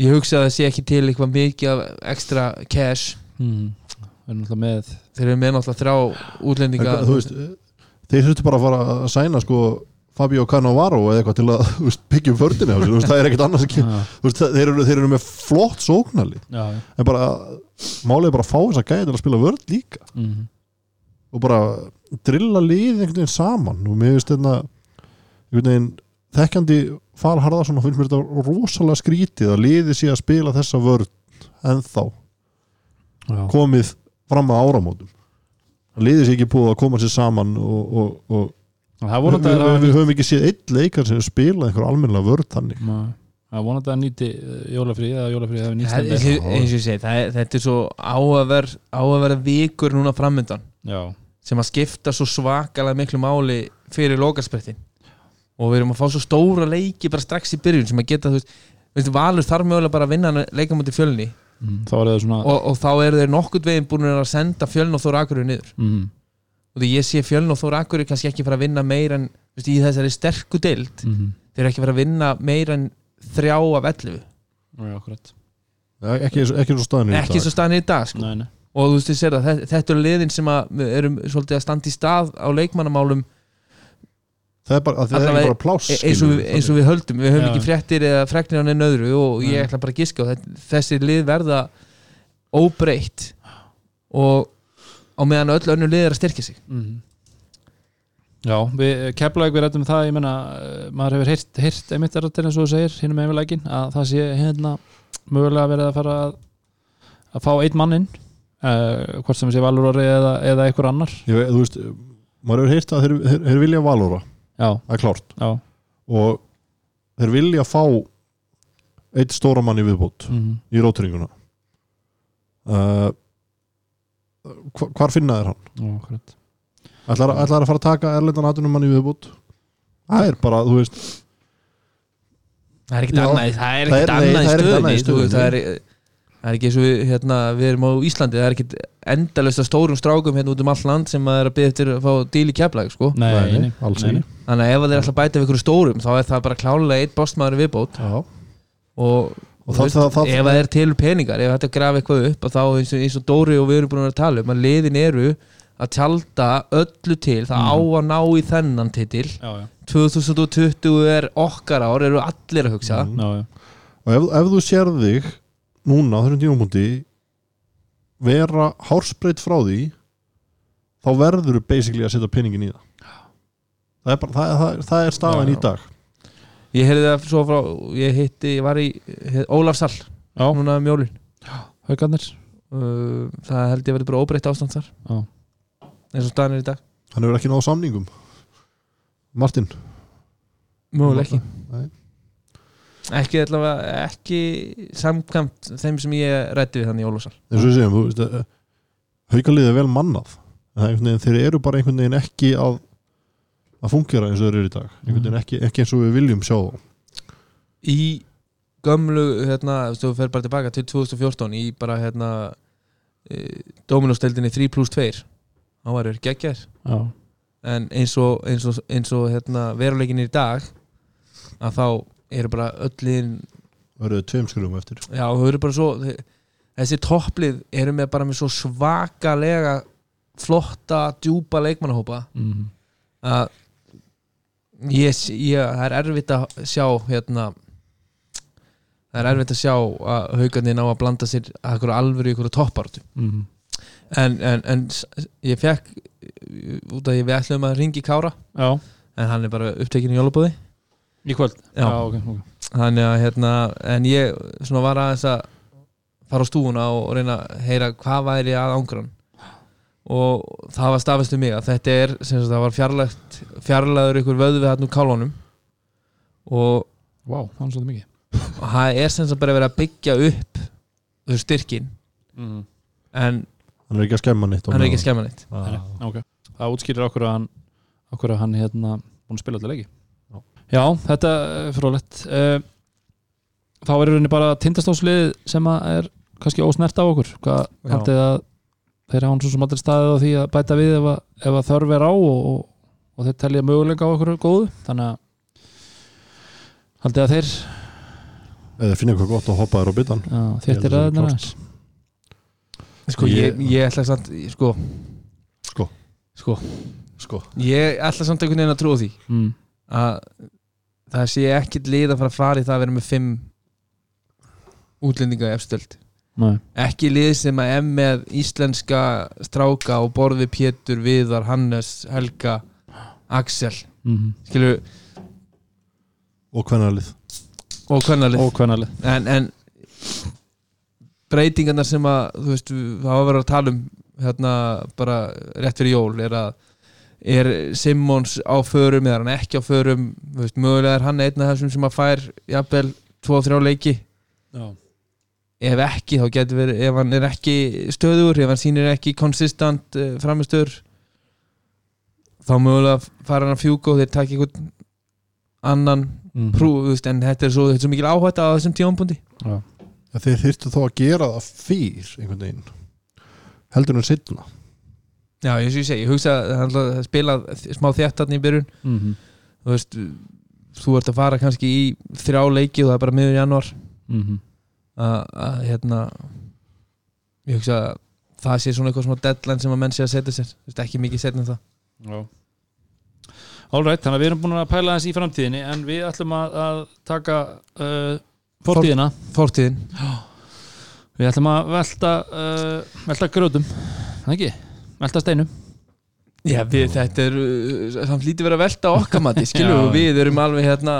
ég hugsa að það sé ekki til eitthvað mikið af ekstra cash. Mm. Erum alltaf með þeir eru með náttúrulega þrjá útlendinga. En, þú veist, þeir þurftu bara að fara að sæna sko Fabio Cannavaro eða eitthvað til að byggja um veist, það er ekkert annars ekki, þeir, eru, þeir eru með flott já. en bara málið er bara að fá þess að gæja til að spila vörð líka Mm. og bara drilla lið einhvern veginn saman og mér finnst þetta einhvern veginn þekkjandi Fal Harðarsson og finnst mér þetta rosalega skrítið að liði sé að spila þessa vörð ennþá já. komið fram að áramótum liði sé ekki búið að koma sér saman og, og, og við, við, að við höfum ekki séð eitt leikar sem spila einhver almennilega vörð þannig. Það er vonandi að nýti uh, jólafrí eða jólafrí hefur nýtt Það er- og ég segi, það er, þetta er svo áhugaverð áhugaverð vikur núna framöndan. Já, sem að skipta svo svakalega miklu máli fyrir lokarsprettin og við erum að fá svo stóra leiki bara strax í byrjun sem að geta, þú veist, veistu, Valur þarf mögulega bara að vinna leikamóti fjölni mm. þá er það svona og, og þá eru þeir nokkurt veginn búin að senda fjöln og þóra akkurinn niður mm. Og því ég sé fjöln og þóra akkurinn kannski ekki fara að vinna meir en þú veist, í þessari sterku deild Mm. þeir eru ekki fara að vinna meir en þrjá af 11 Já, akkurat ekki, eins- ekki svo staðan ekki svo staðan í dag sko. Nei, nei. og þú veist, það, þetta, þetta eru liðin sem erum svolítið að standa í stað á leikmannamálum það er bara, að það er bara pláss e- eins og, eins og við höldum við höfum Já. ekki fréttir eða fregnir á neina öðru og ég Nei. ætla bara að þetta, þessi lið verða óbreytt og á meðan öll önnur lið er að styrkja sig. Mm. Já, við keflaug við rættum það, ég menna maður hefur heyrt, heyrt einmitt er til eins og þú segir hinn með einvileikin, að það sé hérna mögulega verið að fara að, að fá einn mann inn uh, hvort sem sé Valur Orri eða, eða einhver annar. Veit, þú veist, maður hefur heyrt að þeir, þeir, þeir vilja valóra, Já, það er klárt. Já. Og þeir vilja fá eitt stóra mann í viðbót mm. í róturinguna uh, hva, hvar finna þeir hann? Ætlar, að fara að taka erlendan atunum mann í viðbót það er bara, þú veist það er ekkert annað, það er Það ekkert er- annað í það er stöðunni það er, það er ekki eins og við, hérna, við erum á Íslandi það er ekkert endalust að stórum strákum hérna út um all land sem að er að byggja eftir að fá díl í keflag sko. Nei, Nei, nei, alls nei, ekki. nei. þannig að ef að þeir ætla að bæta við ykkur stórum þá er það bara klálega eitt bostmaður í viðbót Já. og, Og það- veist, það- það- ef það er til peningar ef þetta grafa eitthvað upp og þá eins og, eins og Dóri og við erum búin að vera að tala um að liðin eru að tjalda öllu til það á Mhm. að ná í þennan titil Já, já, 2020 er okkar ár eru allir að hugsa Mhm. já, já. og ef, ef þú sér þig núna á þessum tímapunkti vera hársbreytt frá því þá verður þú basically að setja peningin í það það er, bara, það, það, það er staðan Já, í dag ég heyrði það svo frá ég hitti, ég var í Ólafsall núna um jólin. Haugarnir uh, það held ég verið bara óbreytt ástand þar. Já. eins og staðan er í dag. Hann hefur ekki náð samningum. Martin? Möguleg ekki. Nei. ekki allavega ekki samkvæmt þeim sem ég rætti við þannig í Ólafsall eins og við segjum, þú veist að haukalið er vel mannað. En er þeir eru bara einhvern veginn ekki að að fungera eins og þeir eru í dag. Veginn ekki, ekki eins og við viljum sjá þá. Í gömlu hérna, þú fer bara tilbaka til 2014 í bara hérna e, Dominos-deildinni 3 plus 2 þá var það geggjær já, en eins og, eins og, eins og hérna, veruleikin í dag að þá eru bara öllin verður tveim skrugum eftir. Já, eru svo þessi topplið eru með bara með svo svakalega flotta, djúpa leikmannahópa mm. að ég, ég, það er erfitt að sjá hérna það er erfitt að sjá að haugarnir ná að blanda sér að einhverju alvöru í einhverju toppartu Mm. en, en, en s- ég fekk út af því við ætlum að ringi Kára já, en hann er bara upptekinn í jólubóði í kvöld? Já. ok, ok. Þannig að hérna en ég svona var aðeins að fara á stúfuna og reyna að heyra hvað væri að ángrann og það var stafist um mig að þetta er sem sagt það var fjarlægt fjarlægur ykkur vöðu við hann úr kálunum og Vá, það er svolítið mikið. það er sem sagt bara verið að byggja upp þau styrkin mm. en hann er ekki að skemma neitt á hann er ekki að skemma neitt. Ah. ok, það útskýrir okkur að hann okkur að hann hérna búin að spila alltaf leiki. Já, þetta er frólætt uh, þá er í rauninni bara tindastofslið sem að er kannski ósnert á okkur. Hvað Já. haldið að þeir hafa svo sem aldrei staðið á því að bæta við ef að, ef að þörf er á og, og, og þeir telja möguleika á okkur góðu. Þannig að haldið að þeir eða finna eitthvað gott að hoppa þér á Ég þéttir að aðeins er aðeins. Sko ég, ég ætla samt sko. Sko. sko. Sko. Ég ætla samt einhvern veginn að trúa því. Mm. að það sé ekkit lið að fara að fara í það að vera með fimm útlendinga í efstöld Nei. ekki lið sem að er með íslenska stráka og borði Pétur, Viðar, Hannes, Helga Axel. Mm. skilur, og hvernalið og hvernalið og hvernalið en, en breytingarnar sem að þú veist, það var verið að tala um hérna bara rétt fyrir jól er að er Simmons á förum eða er hann ekki á förum? Þú veist, mögulega er hann einn af þessum sem að fær jafnvel 2-3 leiki. Já. Ef ekki þá getur verið ef hann er ekki stöður, ef hann sýnir ekki konsistant uh, framistöður þá mögulega fara hann að fjúka og þeir taka einhvern annan Mm. prú, þú veist, en þetta er svo, þetta er svo mikil áhætta á þessum tímapunkti Já. að þeir þyrftu þó að gera það fyrr einhvern veginn heldur en setna Já, eins og ég segi, ég hugsa að hann ætla að spila smá þéttarni í byrjun Mm. þú veist, þú ert að fara kannski í þrjá leiki og það er bara miður januar Mm. Að, hérna ég hugsa að það sé svona eitthvað svona deadline sem að menn sé að setja sér. Þú veist, ekki mikið setna en það. Já. Alright, þannig að við erum búin að pæla þess í framtíðinni en við ætlum að, að taka uh, fortíðina. Fortíðin, Við ætlum að velta uh, velta grjótum, það ekki? Velta steinum. Já við, þetta er uh, samt lítið verið að velta okkar mati skilur Já. við, við erum alveg hérna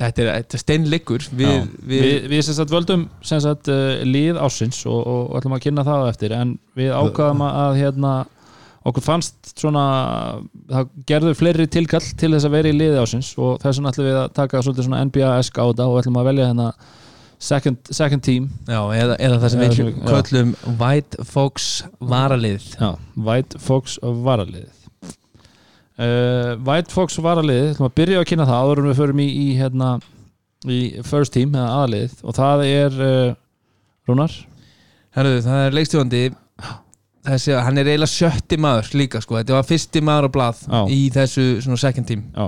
þetta er, er steinleikur. Við, við, Við, við sem sagt völdum sem sagt uh, lið ásins og, og ætlum að kynna það eftir en við ákvaðum að, hérna okkur fannst svona það gerðu fleiri tilkall til þess að vera í liði ásins og þess vegna ætlum við að taka svolítið svona NBA-esk á þetta og ætlum að velja hérna second, second team. Já, eða, eða það sem við köllum White Fox varalið. Já, White Fox varaliðið uh, White Fox ætlum að byrja að kynna það áður en við förum í, í hérna í first team eða aðaliðið og það er uh, Rúnar? Herðu, það er leikstjóðandi þessi, hann er eiginlega sjötti maður líka sko, þetta var fyrsti maður á blað Já. í þessu svona second team. Já,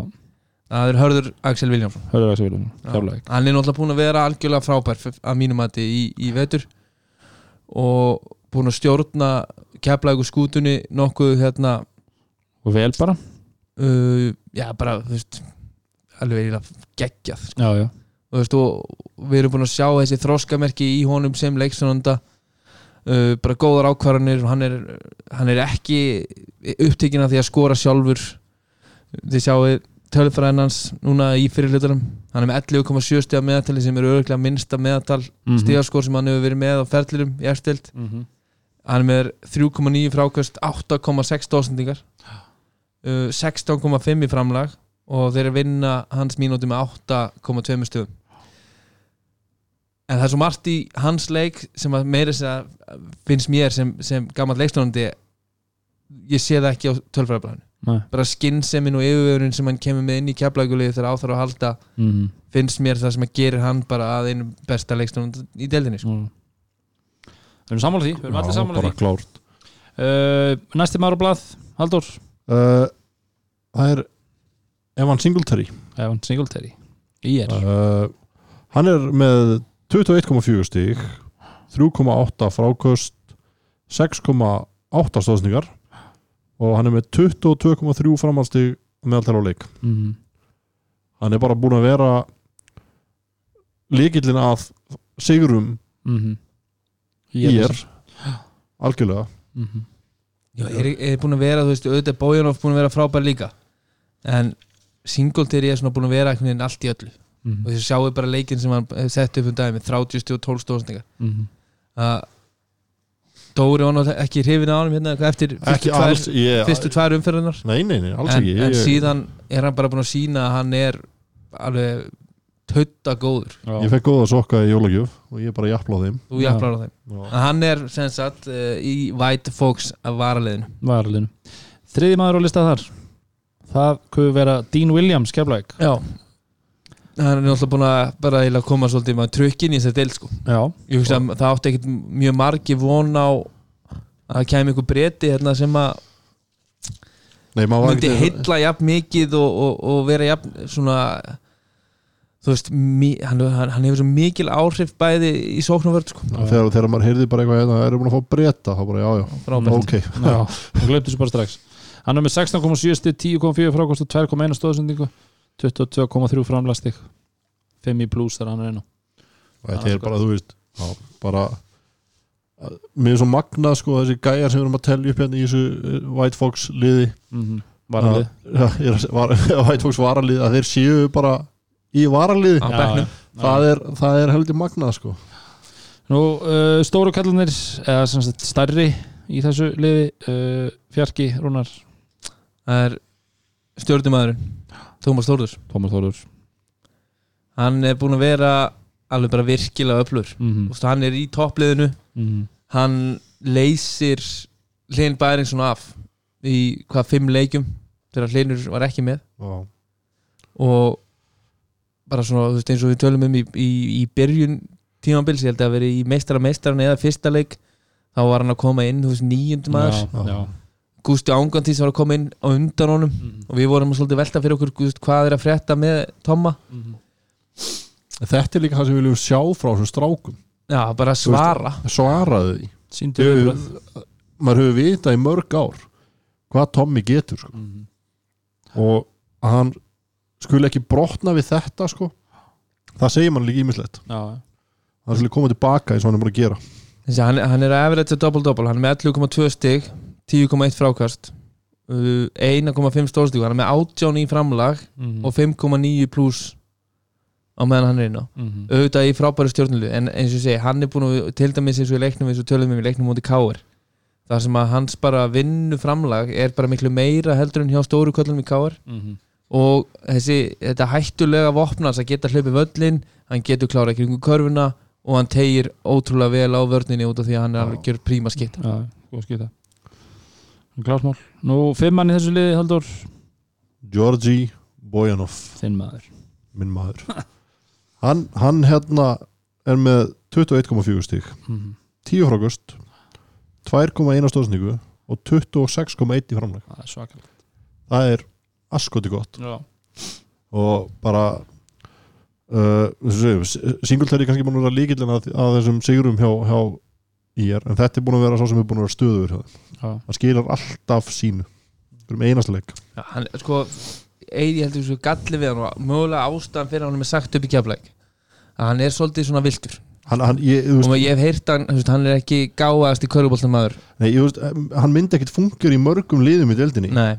það er Hörður Axel Viljámsson hörður að segja Kjárlega hann er náttúrulega búin að vera algjörlega frábær að mínum mati í, í vetur. Og búin að stjórna keflaðu skútunni nokkuð hérna og vel bara uh, já bara þú veist alveg eiginlega geggjað sko. Já, já, og, þú veist, og við erum búin að sjá þessi þroskamerki í honum sem leiksonanda uh, bara góðar ákvarðanir og hann er, hann er ekki upptekinn af því að skora sjálfur. Þið sjáu tölfræðin hans núna í fyrirlutunum hann er með 11,7 stiga meðatali sem er örgulega minnsta meðatal Mhm. stigaskor sem hann hefur verið með á ferðlirum í efstild Mhm. hann er með 3,9 frákast 8,6 dósendingar uh, 16,5 í framlag og þeir eru að vinna hans mínúti með 8,2 stöðum en það er svo margt í hans leik sem að meira að finnst mér sem, sem gammal leikstofnandi ég sé það ekki á tölfræðabræðinu Nei. bara skinsemin og yfirvörun sem hann kemur með inn í keflækulegi þegar áþarf að halda mm. finnst mér það sem að gerir hann bara að einu besta leikstunum í deildinni sko. mm. Við erum sammála því, við erum allir bara því klárt uh, Næsti maður á blað, Haldur uh, það er Evan Singletary. Evan Singletary. Uh, hann er með 21,4 stík 3,8 frákost 6,8 stóðsningar og hann er með 22,3 framhaldstík meðaltal á leik. Mm. hann er bara búin að vera líkillin að sigurum Mm í er algjörlega. Mm -hmm. Já, er, er búin að vera, þú veist, auðvitað Bojanov búin að vera frábær líka. En Singletary er svona búin að vera allt í öllu. Og þess að sjáu bara leikinn sem hann hefur sett upp um daginn með 30 stíð og 12 stóðsningar Mhm. að Dóri var náttúrulega ekki hrifin á hann hérna, eftir fyrstu tvær, alls ég, fyrstu tvær umferðunar nei, nei, nei, en, en síðan er hann bara búin að sína að hann er alveg tutta góður. Ég fekk góða sokka í jólagjöf og ég bara jafla á þeim. Þú jafnlar á þeim. Já. en hann er sem sagt uh, í White Fox varaliðinu. Varalinu Þriði maður á lista þar. Það kuður vera Dean Williams keflæk já. Hann er náttúrulega búin að bara eiginlega koma svolítið með trukkin í þessari del sko. Já, ég hugsa að það átti ekkit mjög margi von á að það kæmi ykkur breyti hérna sem að nei, maður var myndi ekki heilla jafn mikið og, og, og vera jafn svona þú veist, mi, hann, hann, hann hefur svo mikil áhrif bæði í sóknumvörð sko. þegar, þegar maður heyrði bara eitthvað hérna, erum búin að fá breyta þá bara, já, já, ok. Hann glemdi þessu bara strax. Hann er með 16,7 stig, 10,4 frákost og 2,1 stóðsendingu 22,3 framlastig. 5 í plus þar hann er einu og þetta er bara, þú veist já, bara mér er svo magnað sko þessi gæjar sem við erum að tellja upp hérna í þessu eh, White Fox liði. Mm -hmm. Varalið að- var, White Fox varalið að þeir séu bara í varaliði. Á Já, það er, það er heldur magnað sko. Nú, uh, stóru kallanir eða sagt stærri í þessu liði uh, Fjarki, Rúnar, það er stjórnumæðurinn Tómas Þórður. Tómas Þórður. Hann er búin að vera alveg bara virkilega öflur mm veist, hann er í toppliðinu. -hmm. hann leysir Hlyn Bæringsson af í hvað fimm leikjum þegar Hlynur var ekki með. Já, og bara svona þú veist, eins og við tölum um í, í, í byrjun tímabils, ég held að vera í meistara meistaran eða fyrsta leik þá var hann að koma inn, þú veist, níundum aðeins. Gústi Ángantís var að koma inn á undan honum Mm og við vorum að svolítið velta fyrir okkur veist, hvað er að frétta með Tomma -hmm. þetta er líka það sem við viljum sjá frá þessum strákum já, bara svara svaraðu því maður hefur vitað í mörg ár hvað Tommy getur sko. Mhm. og að hann skuli ekki brotna við þetta sko. það segir mann líka ímislegt Já, hann skuli koma tilbaka eins og hann er búin að gera Þessi, hann, hann er að average double-double hann er með 11,2 stig 10,1 frákast uh, 1,5 stórstík hann er með 18 í framlag Mhm. og 5,9 pluss á meðan hann er inn á Mhm. auðvitað í frábæru stjórnulu en eins og ég segi, hann er búin að til dæmis eins og í leiknum eins og tölum við í leiknum mútið Káir þar sem að hans bara vinnu framlag er bara miklu meira heldur en hjá stóru köllum í Káir Mhm. Og þessi, þetta hættulega vopnars að geta hlaupi völlin hann getur klára kringu körfuna og hann tegir ótrúlega vel á vörninni út af því að hann er alveg gjör príma skitt Já, góð skýta Klásmál Nú, fimm mann í þessu liði, Haldur Georgi Bojanov. Þinn maður. Minn maður. Hann, hann hérna er með 21,4 stík Mhm. 10 frákust 2,1 stóðsningu og 26,1 í framleg Það er svakal það er askoti gott. Já, og bara uh, Singletary er kannski búin að vera líkillin að, að þessum sigurum hjá, hjá IR en þetta er búin að vera svo sem er búin að vera stöður hjá þeim. já, hann skilar alltaf sínu. Um einasta leik. Já, hann, sko, eigi ég heldur svo galli við hann og mögulega ástæðan fyrir hann er sagt upp í keflæk að hann er svolítið svona viltur hann, hann, ég, þú og veist, ég hef heyrt hann, hann er ekki gáðast í köruboltan maður nei, veist, hann myndi ekkit fungjur í mörgum liðum í deildinni. Nei,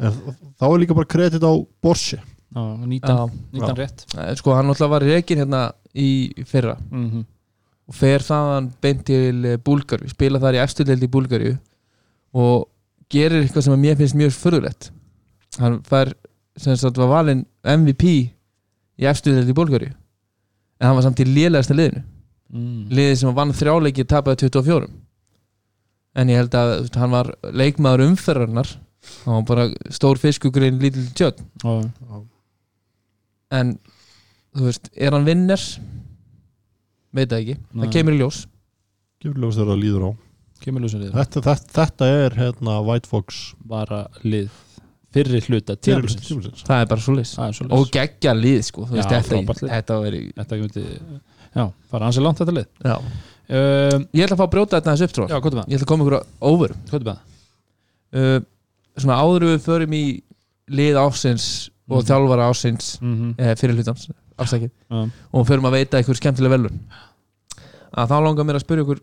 þá er líka bara kredit á Borsi nýtan, nýtan rétt. Eh, sko hann alltaf var reikin hérna í fyrra. Mm og fer þaðan beint til Búlgari spila þar í eftirleild í Búlgari og gerir eitthvað sem að mér finnst mjög förðulegt hann fær sem sagt var valinn MVP í eftirleild í Búlgari en hann var samt í lélegasta liðinu. Mm. liðið sem vann þrjáleiki tapaði 24 en ég held að hann var leikmaður umferðarnar það var bara stór fiskugrein lítil tjötn og, en þú veist, er hann vinner? Veit það ekki, Nei. það kemur í ljós. Gefur ljós þegar það líður á. Kemur ljósið við þetta, þetta, þetta er hérna White Fox. Bara lið. Fyrri hluta tímabilsins. það er bara svo Það er og geggja lið sko, þú Já, veist, þetta, veri já, fara ansið langt þetta lið. Já. um, ég ætla að fá að brjóta þetta þessu upp já, hvað það? ég ætla að koma ykkur á over hvað er það? Svona áður en við förum í lið ásins og Mhm. þjálfara ásins Mm -hmm. eh, fyrir hlutans, afsækið já, og förum að veita ykkur skemmtileg velun að þá langar mér að spyrja ykkur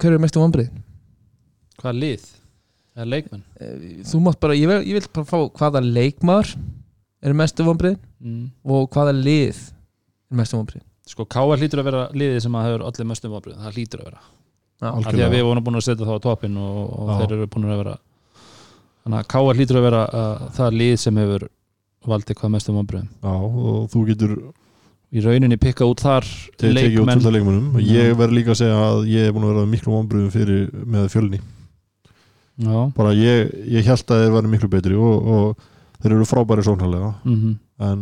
hver er mestu vombrið? hvað lið? eða leikmenn? þú mátt bara, ég vil, ég vil bara fá hvaða leikmaður er mestu vombrið Mm. og hvaða lið er mestu vombrið sko, K.R. hlýtur að vera liðið sem að hefur allir mestum vábrið, það hlýtur að vera Já, af því að við vorum búin að setja þá á toppin og, og þeir eru búin að vera þannig að K.R. hlýtur að vera uh, það lið sem hefur valdið hvað mestum vábriðum Já, og þú getur í rauninni pikka út þar út leikmenn. af leikmennum ég verð líka að segja að ég er búin að vera miklu vonbröðum fyrir með fjölni. Já, bara ég, ég held að þeir væri miklu betri og, og þeir eru frábæri sóknarlega. Mm en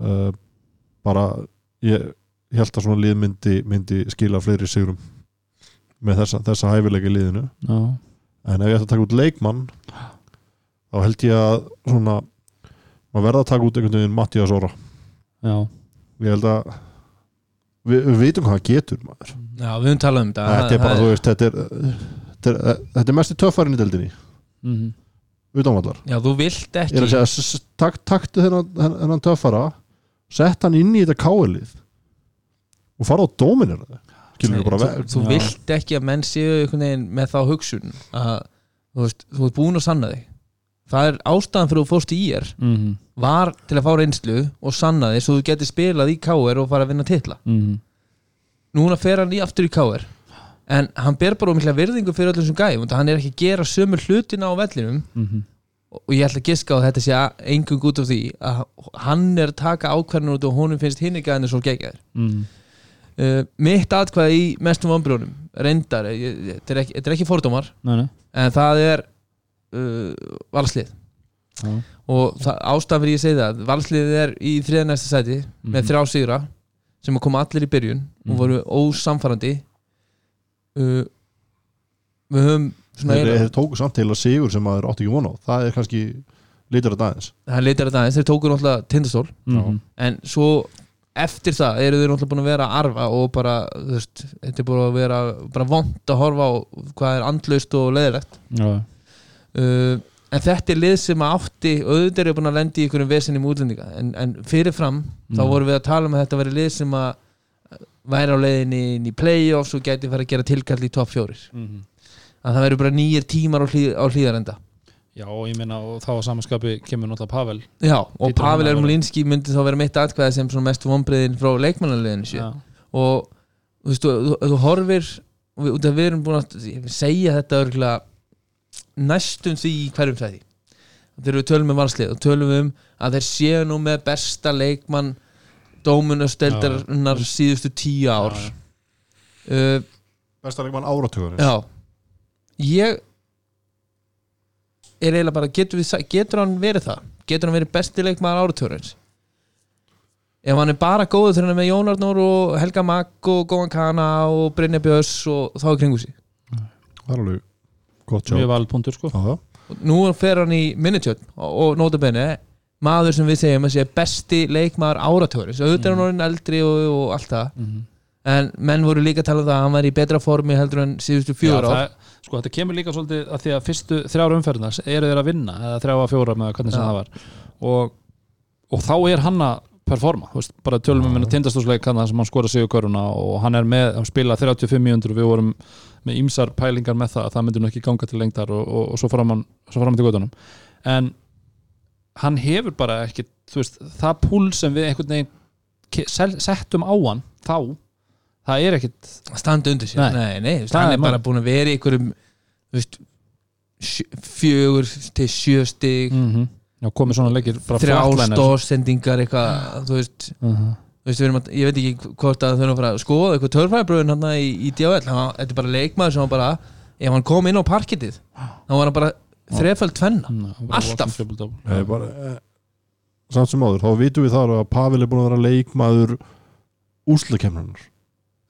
uh, bara ég held að svona lið myndi, myndi skila fleiri sigurum með þessa, þessa hæfileika í liðinu. Já, en ef ég ætti að taka út leikmann þá held ég að svona maður verða að taka út einhvern veginn Mattias Óra já, ég held að við, við veitum hvað hann getur maður. Já, við höfum talað um þetta. Þetta er bara, þú veist, þetta er þetta er, þetta er mest í töffarinn í deildinni. Mm utanvallar Já, þú vilt ég ekki er að segja, tak, taktu þennan, töffara sett hann inn í þetta káelið og fara á dóminir skilur bara þú, vilt ekki að menn séu með þá hugsun að þú ert búin að sanna þig. Það er ástæðan fyrir að þú fórst í IR mm var til að fá reynslu og sanna þig svo þú getur spilað í KR og fara að vinna titla. -hmm. núna fer hann í aftur í KR en hann ber bara mikla virðingu fyrir öllum sem gæm hann er ekki að gera sömur hlutina á vellinum. Mm og ég ætla að giska á að þetta sé engung út af því að hann er að taka ákvarðinu út og honum finnst hinn ekki aðeins svo geggjæður mm. Uh, mitt atkvæði í mestum vombrjónum reyndar, ég- þetta er ekki, þetta er ekki fordómar nei, nei. en það er uh, valslið Já. og fyrir ég segi það valslið er í þriða næsta sæti með Mhm. þrjá sigra sem að koma allir í byrjun og Mhm. voru ósamfærandi uh, við höfum þeir, tóku samt til að sigur sem maður átti ekki von á það er kannski lítur að dagins það leitar þetta aðeins, þeir tóku náttúrulega tindastól Mhm. en svo eftir það eru þeir náttúrulega búin að vera að arfa og bara, þú veist, þetta er búin að vera bara vond að horfa á hvað er andlaust og leðilegt uh, en þetta er lið sem að átti auðvitað eru búin að lendi í einhverjum vesinni í útlendinga. En, en fyrirfram þá Mhm. vorum við að tala um að þetta veri lið sem að væri á leiðinni inn í playoffs og gæti fara að gera tilkall í topp fjórir. Mhm. að það veri bara nýjir tímar á, hlýð, á hlýðarenda Já, og ég meina og þá að samanskapi kemur náttúrulega Pavel Já, og hann Pavel Ermolinski myndi þá vera mitt atkvæði sem mestu vonbreiðin frá leikmannaliðinu sér og þú veist, þú, þú, horfir og við, út af við erum búin að segja þetta örgulega næstum því í hverjum þætti. Þegar við tölum um valslið og tölum við um að þeir séu nú með besta leikmann dómunasteldarinnar síðustu tíu ár. Já, uh, besta leikmann áratugur já. Ég er eiginlega bara getur, við, getur hann verið það? Getur hann verið besti leikmaður áratörins ef hann er bara góður þegar hann er með Jón Arnór og Helga Magg og Góðan Kana og Brynja Björns og þá er kringu sig. Það er alveg gott sjá Mjög valpuntur sko. Og nú fer hann í minnitjöld og, og notabene maður sem við segjum að sé besti leikmaður áratörins auðvitað er hann orðin eldri og, og allt það. Mm en menn voru líka að tala um það að hann var í betra formi heldur en síðustu fjögur ár. það, Sko þetta kemur líka svolítið að því að fyrstu þrjár umferðnar eru þeir að vinna eða þrjá að fjóra með hvernig sem Já. það var. Og, og þá er hann að performa, veist, bara tölum við minna tindastósleik hann sem hann skora sig í köruna og hann er með, hann spila 35 mínútur og við vorum með ímsar pælingar með það að það myndi nú ekki ganga til lengdar og, og, og svo fram hann, svo fram til göttunum en hann hefur bara ekki veist, það púl sem við einhvern veginn settum á hann þá, það er ekkit standa undir sér. Nei. nei, nei, hann er er bara búin að vera í einhverjum veist, sjö- fjögur til sjö stig. Mm -hmm. já, komið svona leikir bara þrjá stórsendingar eitthvað, þú veist, Mhm. þú veist við erum að, ég veit ekki hvort að þau erum að fara að skoða eitthvað törfæðabröðin hann í, í DHL þetta er bara leikmaður sem var bara ef hann kom inn á parkettið þá var hann bara þreföld tvenna. Alltaf. Nei, bara, eh, samt sem áður, þá vitum við það að Pavel er búin að vera leikmaður úslakemnanar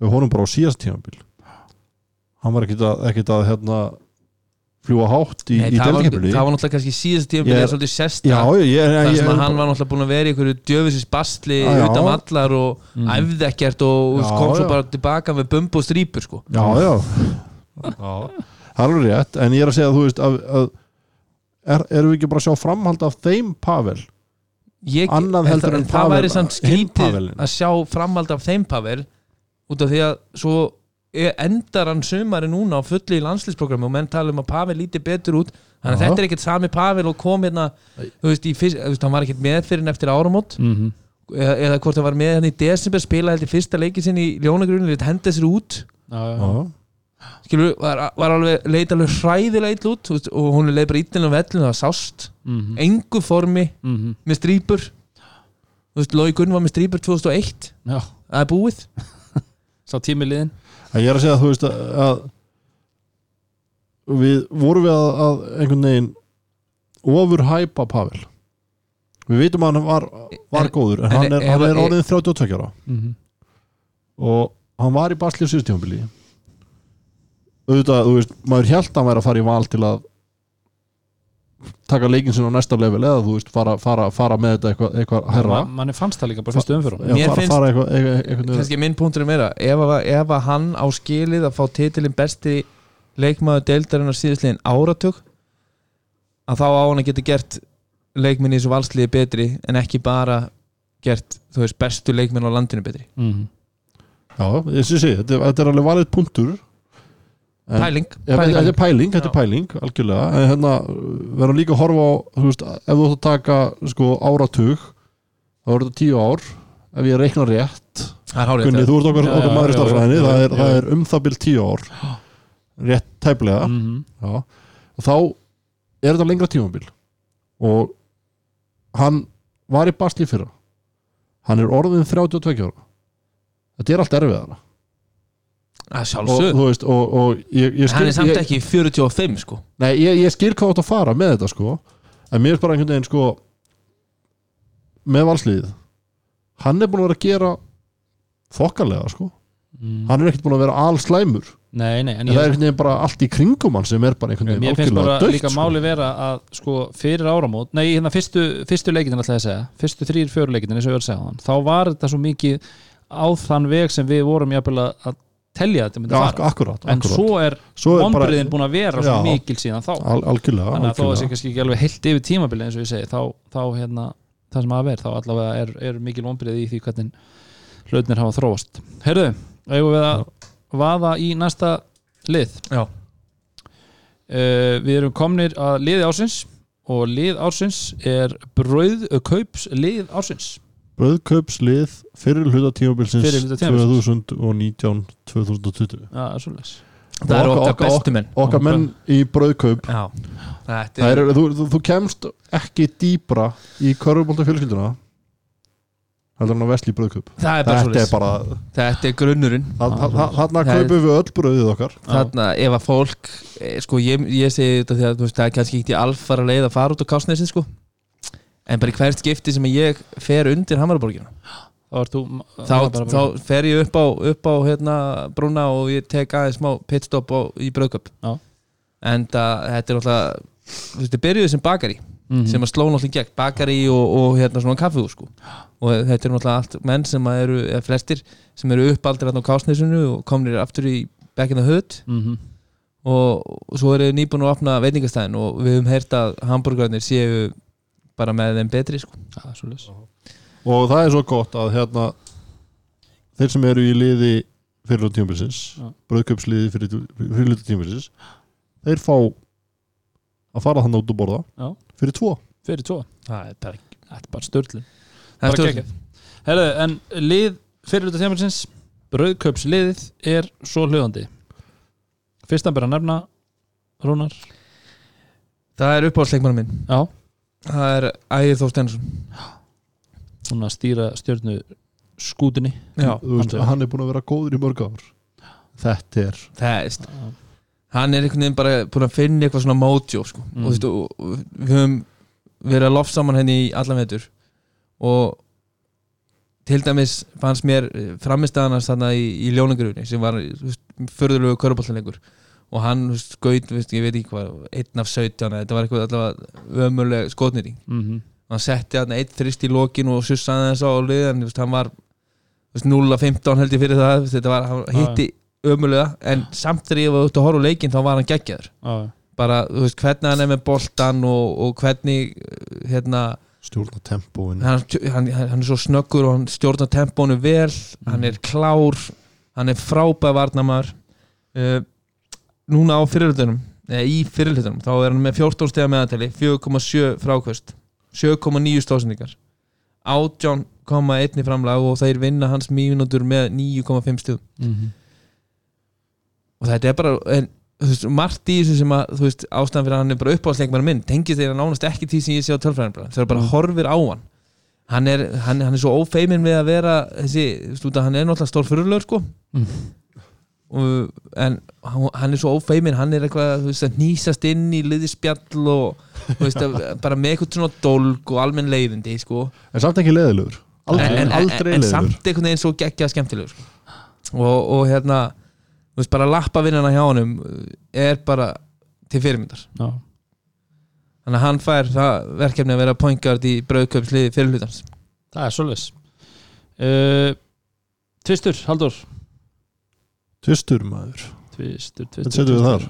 við honum bara á síðast tímabil hann var ekkit að, ekkit að hérna, fljúa hátt í, í það, delkemnunni það var náttúrulega kannski síðast tíma Ég- yeah. svolítið sesta Já, ég, ég, þar sem að ég hann var náttúrulega búin að vera í einhverju djöfisins bastli utan allar og Mm. æfði ekkert og Já, kom svo já. bara tilbaka með bumbu og strípur sko. Já, já það er alveg rétt en ég er að segja að þú veist að, að er, erum við ekki bara að sjá framhald af þeim Pavel Ég, Annað en heldur það- en það væri samt Pavelinn. að sjá framhald af þeim Pavel út af því að svo er- endar hann sumari núna á fulli í landslýsprogrammi og menn tala um að Pavel líti betur út. Þannig að þetta er ekkert sami Pavel og kom hérna þú veist, fyrst, þú veist, hann var ekkert með fyrir eftir áramót. Mhm. eða, eða hvort hann var með hann í desember spila held í fyrsta leikin sinn í ljónagrunni henda sér út. Já, skilur, var, var alveg, leit alveg hræðilega ill út veist, og hún leið bara ítlinum vellinu það var sást, Mhm. engu formi Mhm. með strýpur. Þú veist, Lói Gunn var með strýpur 2001 Já, það er búið sá tími liðin En ég er að segja að þú veist að, að við vorum við að, að einhvern veginn ofur hæpa Pavel. Við vitum að hann var, var góður en, en hann er, hann er ef- orðin 32 ára. Mhm. og hann var í basli á síðustjónbili auðvitað, þú veist, maður held að hann væri að fara í val til að taka leikin sinna á næsta level eða þú veist, fara, fara, fara með þetta eitthvað, eitthvað herra Ma- manni fannst það líka bara fyrstu umfyrir Mér fara, finnst- eitthvað, eitthvað, kannski minn punktur er meira ef, að- ef að hann á skilið að fá titilin besti leikmaður deildarinnar síðustliðin áratug að þá á hann að geta gert leikminn í þessu valsliði betri en ekki bara gert þú veist bestu leikminn á landinu betri. Mhm. já, ég sé, sé, þetta, þetta er alveg valið punktur pæling, pæling. þetta er pæling, þetta er pæling, algjörlega. En hérna verðum líka að horfa á þú veist, ef þú ætti að taka sko áratug þá er þetta tíu ár ef ég reikna rétt. Það Gunni, þú ert okkar, okkar já, maður í starfræðinni það, já, er- já. það er um það bil tíu ár. Rétt tæplega. Mhm. já. og þá er þetta lengra tímabil. Og hann var í basli fyrra. Hann er orðin 32 ára. Þetta er allt erfiðara og þú veist og, og ég, ég hann er samt ég, ekki 45 sko. Nei, ég, ég skil hvað átt að fara með þetta sko. En mér er bara einhvern veginn sko Með valsliðið. Hann er búin að vera að gera Þokkalega sko. Mhm. Hann er ekkert búin að vera allslæmur Nei, nei, en En það er einhvern veginn bara allt í kringum hann Sem er bara einhvern veginn mér finnst bara algjörlega líka dögt máli vera að sko fyrir áramót, nei, hérna fyrstu, fyrstu leikitin alltaf að segja, fyrstu þrýr, fjóru leikitin eins og ég var að segja þann, þá var þetta svo mikið á þann veg sem við vorum jafnvel að telja þetta myndi Já, fara. ak akkurat, en akkurat. svo er er bara vonbriðin búin að vera Já. mikil síðan þá. Al, Algjörlega, þannig að þó að það sé kannski ekki alveg heilt yfir tímabili eins og ég segi, þá, þá hérna það sem að vera, þá allavega er, er mikil vonbrið í því hvernig hlutnir hafa þróast. Herðu, eigum við að vaða í næsta lið? Uh, Við erum komnir að liði ársins og lið ársins er brauð kaups lið ársins Bröðkaupslið Fyrir hluta tímabilsins Fyrri hluta tímabilsins. 2019-2020 Já, svolítið það eru Okkar- bestu menn. Okkar menn í bröðkaup já, er, er, þú, þú, þú kemst ekki dýbra í körfubólta fjölskylduna heldur hann að vesli bröðkaup það er bara þetta er svo bara þetta er grunnurinn. Þarna kaupum við öll bröðið okkar. Þarna ef að fólk eh, sko ég, ég segi þetta því að það er kannski ekki alfara leið að fara út á kásnesið sko en bara í hvert skipti sem ég fer undir Hamaraborgina Þá þá, þá fer ég upp á, upp á hérna, brúna og ég tek aðeins smá pitstop á, í bröðköp en það, þetta er náttúrulega þú veist, þið byrjuðu sem bakari Mhm. sem að sló náttúrulega í gegn, bakari og, og hérna svona kaffihús sko. Og þetta er náttúrulega allt menn sem eru, eða flestir sem eru uppaldir á kásnesinu og komnir aftur í in the hood Mhm. og, og svo eru nýbúin að opna veitingastæðin og við höfum heyrt að hambúrgarnir séu bara með þeim betri sko. Og það er svo gott að hérna þeir sem eru í liði fyrir hluta tímabilsins Já. bröðkaupsliði fyrir, fyrir hluta tímabilsins þeir fá að fara þannig út og borða Já. fyrir tvo. Fyrir tvo. Það er bara, Þetta er bara störtlun. Það Bara er geggjað. Herðu, en lið fyrir hluta tímabilsins brauðkaupsliðið er svo hljóðandi Fyrst að byrja að nefna Rúnar. Það er uppáhaldsleikmann minn. Já, það er Ægir Þór Stensson hún að stýra Já, Þú veist, hann- er búin að vera góður í mörg ár. Þetta er það hann er einhvern veginn bara búin að finna eitthvað svona mojo sko. Mm. og, og, og við höfum verið að loft saman henni í allan vetur. Og til dæmis fannst mér framistæðanast þarna í, í ljóningurunni sem var þú veist, förðulegu köruboltanleikur og hann skaut, ég veit ekki hvað einn af 17, eða þetta var eitthvað allavega ömuleg skotnýring mm hann setti hann eitt þrist í lokin og sussaði þess á liðan, hann var þú veist, 0 af 15 held ég fyrir það þetta var, hann hitti ömulega en samt þegar ég var út að horfa á leikinn þá var hann geggjaður. Bara, þú veist, hvernig hann er með boltan og, og hvernig hérna, stjórna tempóin hann, hann, hann er svo snöggur og hann stjórnar tempónu vel hann er klár, hann er frábæð varnamar uh, núna á fyrirlutunum eða í fyrirlutunum, þá er hann með 14 stegar meðantali 4,7 frákvöst 7,9 stóðsendingar 18,1 í framlag og þeir vinna hans mínútur með 9,5 stugum mm og þetta er bara en, veist, margt í þessu sem að veist, ástæðan fyrir að hann er bara uppáhaldsleikmar minn tengist þeirra nánast ekki því sem ég sé á tölfræðin þeir bara Mm. horfir á hann hann er, hann, hann er svo ófeimin við að vera þessi, að hann er náttúrulega stór fyrirlögur sko. Mm. og, en hann hann er svo ófeimin hann er eitthvað, að nýsast inn í liðispjall og þú veist, að, bara með eitthvað svona dólg og almenn leiðindi sko. En samt ekki leðilegur aldrei, en, en, aldrei en, en leðilegur samt einhvern veginn svo geggja skemmtilegur sko. og, og hérna þú veist bara lappa vinnana hjá honum er bara til fyrirmyndar. Já, þannig að hann fær það verkefni að vera point guard í brauðköpsliði fyrirhlutans það er svolítið uh, Tvistur, Haldur tvistur maður, Tvistur, tvistur setjum við þar?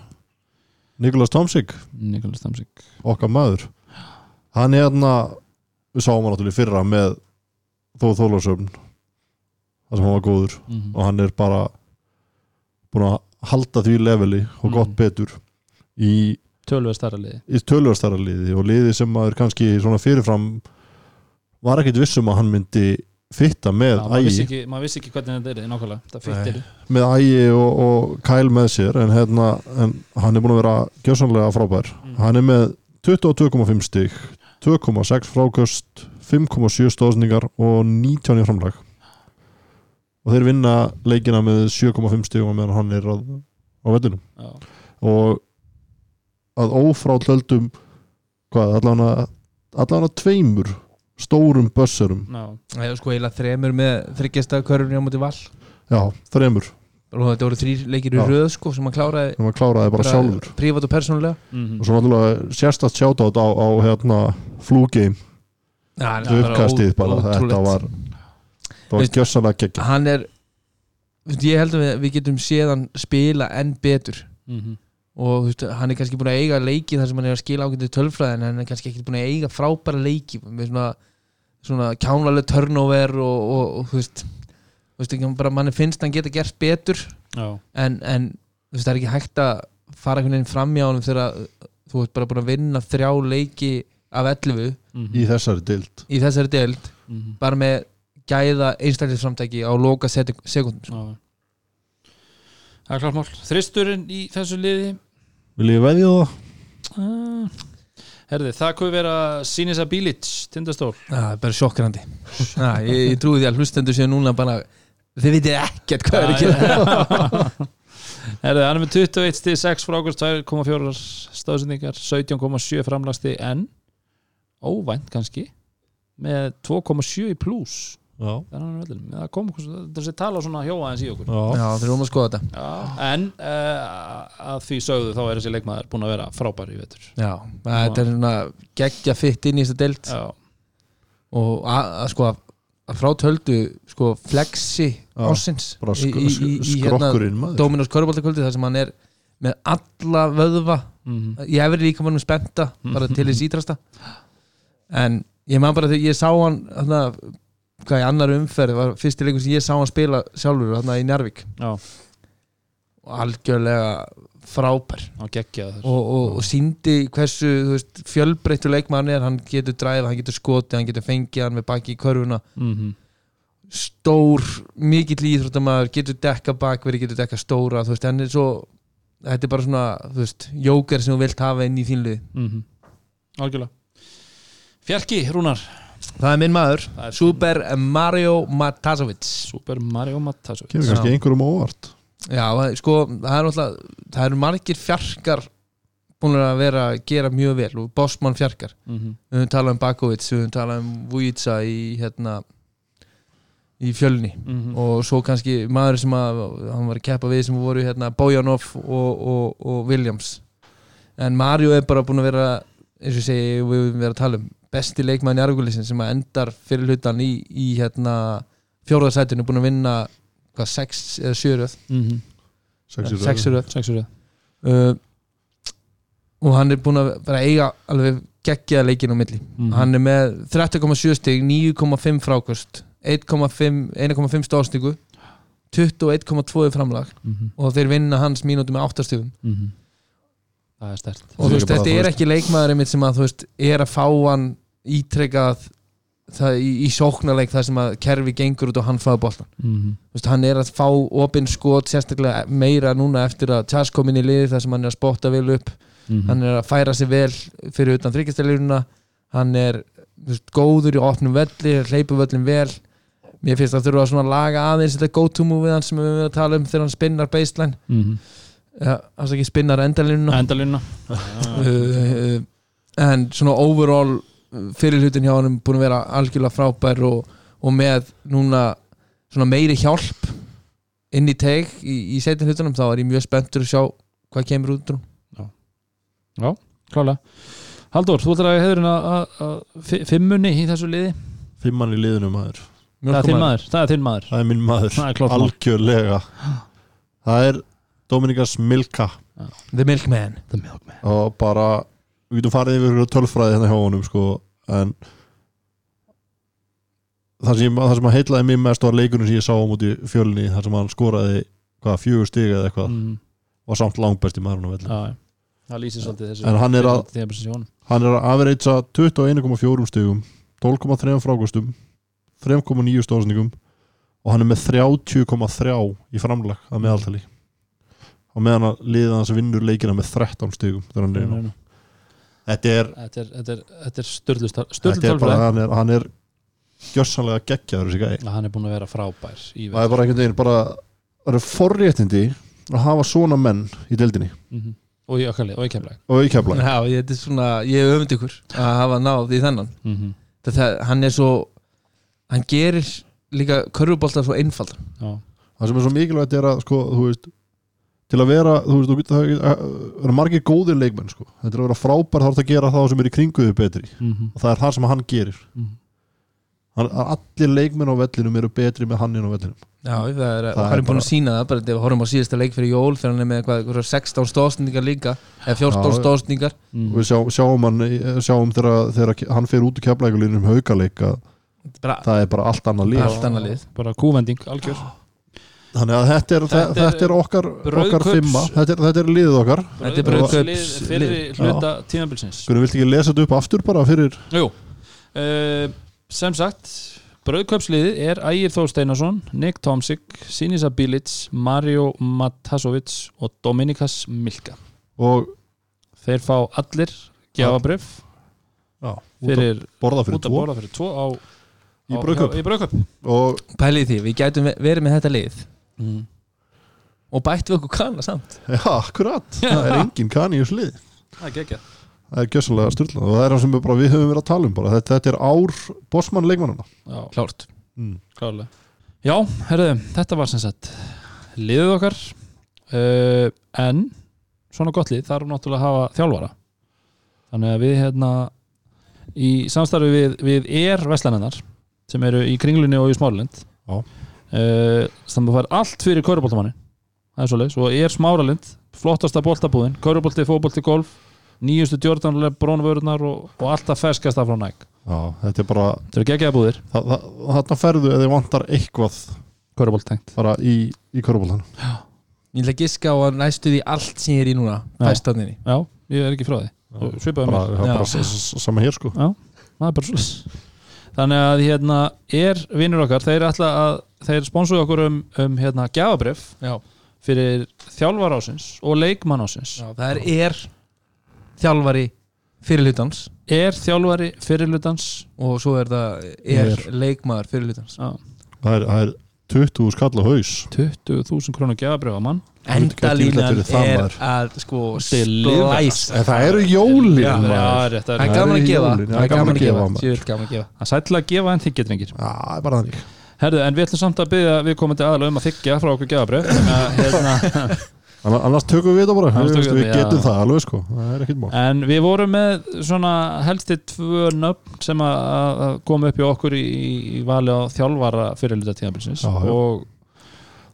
Nikolas Tomsik. Nikolas Damsik okkar maður. Hann er hérna við sáum hann náttúrulega fyrra með Þóð Þólasöfn það sem hann var góður. Mm og hann er bara búin að halda því leveli og gott Mhm. betur í, Tölvöð starra liði. í tölvöðstæra liði og liði sem maður kannski svona fyrirfram var ekkit vissum að hann myndi fitta með Já, maður, vissi ægi. ekki, vissi ekki hvernig þetta er nákvæmlega. Það fyttir með ægi og, og kæl með sér en, hérna, en hann er búin að vera gjössanlega frábær. Mm. hann er með 22,5 stig 2,6 frákust 5,7 stóðsningar og 19 í framlag. Og þeir vinna leikina með 7,5 stigum meðan hann er á, á vellinum. Já, og að ófrátöldum hvað, allavega allavega tveimur stórum bössurum. Já, eða sko eiginlega þremur með þryggjasta körfni á móti vall já, þreimur og þetta voru þrýr leikir í röð sko sem hann kláraði sem að kláraði bara sjálfur. prívat og persónulega. Mm og svo náttúrulega sérstast sjátátt á, á hérna flúgeim ja, er uppkastið bara, þetta var það var gjössanlega geggjum hann er ég held að við, við getum séð hann spila enn betur. -hmm. og veist, hann er kannski búin að eiga leiki þar sem hann er að skila ágætið tölfræðin en hann er kannski ekki búin að eiga frábæra leiki. Með svona, svona kjánalega turnover og, og, og þú veist, þú veist ekki, bara manni finnst hann geta gert betur Já, en, en þú veist, það er ekki hægt að fara einhvern veginn fram hjá honum þegar þú ert bara búin að vinna þrjá leiki af 11 mm í þessari dild í þessari deild -hmm. bara með gæða einstaklisframtæki á loka sekundum sko. Já. Það er klart mál Þristurinn í þessu liði vil ég veðja það? uh, Herði, það hvað vera Sinisa Bilic, tindastól. Það er bara sjokkrandi. Ég, ég trúi því að hlustendur séu núna bara þið vitið ekkert hvað er að gera. Herði, hann er með 21 stig 6 frákvæmst 2,4 stóðsendingar 17,7 framlasti en óvænt kannski með 2,7 í pluss að hann er það kom þessi tala svona hjóa eins í okkur. Já. Já, þeir eru um að skoða þetta. Já, en uh, að því sögðu þá er þessi leikmaður búin að vera frábær í vetur. Já, þetta er svona geggja fitt inn í þessa deild. Já, og að, að sko að að frá töldu sko flexi ásins bara sk í, í, í, í hérna maður. Dominos Köruboltakvöldi þar sem hann er með alla vöðva. Mm ég hef verið líka mannum spenta bara til þess ídrasta en ég man bara þegar ég sá hann þarna, hvað í annar umferð var fyrsti leikur sem ég sá hann spila sjálfur þarna í Njárvík já, og algjörlega frábær. Og, og, og síndi hversu fjölbreyttu leikmann er. Hann getur dræða, hann getur skotið, hann getur fengið hann með baki í körfuna. Mm -hmm. stór, mikill íþróttamæður getur dekka bakveri, getur dekka stóra þú veist, hann er svo þetta er bara svona, þú veist, jóker sem þú vilt hafa inn í þínlið mm Algjörlega. Fjarki, Rúnar það er minn maður, Það er Super Mario Matasovic Super Mario Matasovic kemur kannski einhverjum óvart. Já, sko, það er náttúrulega það eru margir fjarkar búin að vera að gera mjög vel og Bossmann fjarkar, Mhm. við höfum talað um Bakovic við höfum talað um Vujica í hérna í fjölni. Mhm. og svo kannski maður sem að hann var að keppa við sem voru hérna Bojanov og, og, og Williams. En Mario er bara búin að vera eins og segi, við höfum verið að tala um besti leikmann í Argulisin sem að endar fyrir hlutan í, í hérna fjórðarsætinu búin að vinna hvað, sex eða sjöröð Mhm. Sexi röð. sexuröð Sexur röð. uh, og hann er búin að vera eiga alveg geggjaða leikin á milli Mhm. hann er með 13,7 stig 9,5 frákvöst 1,5 1,5 stóðstíku 21,2 framlag Mhm. og þeir vinna hans mínútu með 8 stigum Mhm. Það er stert og þú veist, þetta er ekki leikmaður sem að þú veist, er að fá hann ítrekkað það í, í sóknarleik þar sem að kerfi gengur út og hann fáið boltan Mhm. Þú veist, hann er að fá opinn skot sérstaklega meira núna eftir að Tjás kom inn í liði þar sem hann er að spotta vel upp. Mhm. hann er að færa sig vel fyrir utan þryggjastelurina hann er þú veist, góður í opnum velli hleypu völlin vel. Mér finnst að þurfa að laga aðeins þetta go to move sem við höfum að tala um þegar hann spinnar baseline. Mhm. ja, hann ekki spinnar endalínuna. Endalínuna. Uh, en svona overall fyrir hlutin hjá hann búin að vera algjörlega frábær og, og með núna svona meiri hjálp inn í teg í, í setin hlutunum þá er ég mjög spenntur að sjá hvað kemur út úr honum. Klálega. Haldur, þú ætlar að að fi- fimmunni í þessu liði? Fimmann í liðinu maður. Það er þinn maður, það er þinn maður. Það er minn maður, Það er algjörlega. Það er Dominikas Milka. The Milkman. The Milkman. Og bara, við getum farið yfir tölfræði hérna hjá honum sko, en það sem, það sem að heitlaði mér mest var leikunum sem ég sá á múti fjölni þar sem hann skoraði hvað, fjögur stig eða eitthvað Mhm. var samt velli Já, já. Það lýsir svolítið þessu En hann er að- að hann er að average 21,4 stigum 12,3 frákostum 3,9 stóðsningum og hann er með 30,3 í framlag að meðaltali og meðan að liða hans vinnur leikina með 13 stigum er inn á. Þetta er Þetta er, þetta er, þetta er störlu þetta er bara, hann er, hann er gjössanlega geggjaður þessi gæi. Hann er búin að vera frábær í það er bara einhvern veginn bara það er forréttindi að hafa svona menn í deildinni. Mhm. Og í okkar lið, og í kemleik og í kefla Já, ég, þetta er svona, ég hef öfund ykkur að hafa náð í þennan. Mhm. það, hann er svo hann gerir líka körfuboltar svo einfaldan. Já, það sem er svo mikilvægt er að sko, þú veist til að vera, þú veist, þú getur- það það eru margir góðir leikmenn sko. þetta er að vera frábær þá er það að gera það sem er í kringuðu betri Mhm. og það er það sem hann gerir Mhm. hann, allir leikmenn á vellinum eru betri með hann inn á vellinum Já, það er, Það og hann er búin að sína það bara þegar við horfum á síðasta leik fyrir jól þegar hann er með eitthvað, eitthvað 16 stóðsningar líka eða 14 Já, stóðsningar Mhm. og við sjá, sjáum hann sjáum þegar, þegar hann fer út úr keflækulinum haugaleik að bara það er bara allt annað líf allt annað lið Bara kúvending, algjör þannig að þetta er, Þetta þetta er þetta er okkar, okkar fima þetta er, þetta er liðið okkar. Þetta er Fyrri lið. hluta tímabilsins. Hvernig viltu ekki lesa þetta upp aftur bara fyrir Jú. Uh, Sem sagt Brauðkaupsliðið er Ægir Þór Steinarsson Nick Tomsik, Sinisa Bilic Mario Matasovic og Dominikas Milka. Og Þeir fá allir að fyrir borða fyrir út að tvo. borða fyrir tvo á, Í á- í brauðkaup. Og Pælið því, við gætum ve- verið með þetta lið mm. og bætt við okkur kanna samt. Já, akkurat, það er engin kan í þessu lið Það er geggjað. Það er gjössalega styrlað og það er það sem við, bara, við höfum verið að tala um bara. þetta, er ár bossmann leikmannana Já, Klárt. Mm. Já, herðu, þetta var sem sagt liðið okkar. Uh, en svona gott lið þarf náttúrulega að hafa þjálfara. Þannig að við hérna í samstarfi við, við er Vestlænanar sem eru í kringlunni og í Smáralind Já. Uh, sem fær allt fyrir kauruboltamanni það er svoleiðis og er Smáralind flottasta boltabúðin, kaurubolti, fótbolti, golf nýjustu djórdanlega brónvörunar og, og alltaf ferskasta frá næg já, þetta er bara þetta eru geggjaða búðir, það, það, þarna ferðu eða vantar eitthvað kaurubolt tengt. bara í, í körubóltanum Ég ætla að giska á að næstu því allt sem ég er í núna Já. Fæstanninni Já, ég er ekki frá því. Bara, mér. það er Já. bara s- s- sama hér sko. Það er bara svolítið Þannig að hérna er vinnur okkar Þeir ætla að Þeir sponsuðu okkur um, um hérna gjafabrif Já. Fyrir þjálfar ásins og leikmann ásins Já, það er, er þjálfari fyrirlutans Er þjálfari fyrirlutans og svo er það er Er. leikmaður fyrirlutans það er, það er 20 skall á haus. 20.000 krónu gefabröfa mann. Endalínan er að sko en það eru jólin rétt það að er Það gaman að gefa. jólin, það er gaman að gefa maður. Djöfull gaman að gefa. Það sætla að gefa en þið getur engir. Það er bara þannig Herðu, en við ætlum samt að byggja við komum til aðalega um að þykja frá okkur gefabröf hérna, Anna- annars tökum við þetta bara. Annars við, við við, já. getum það alveg sko. Það er ekkert mál. En við vorum með svona helsti tvö nöfn sem að að koma upp í okkur í, í vali á þjálfara fyrirluta tíðanbilsins og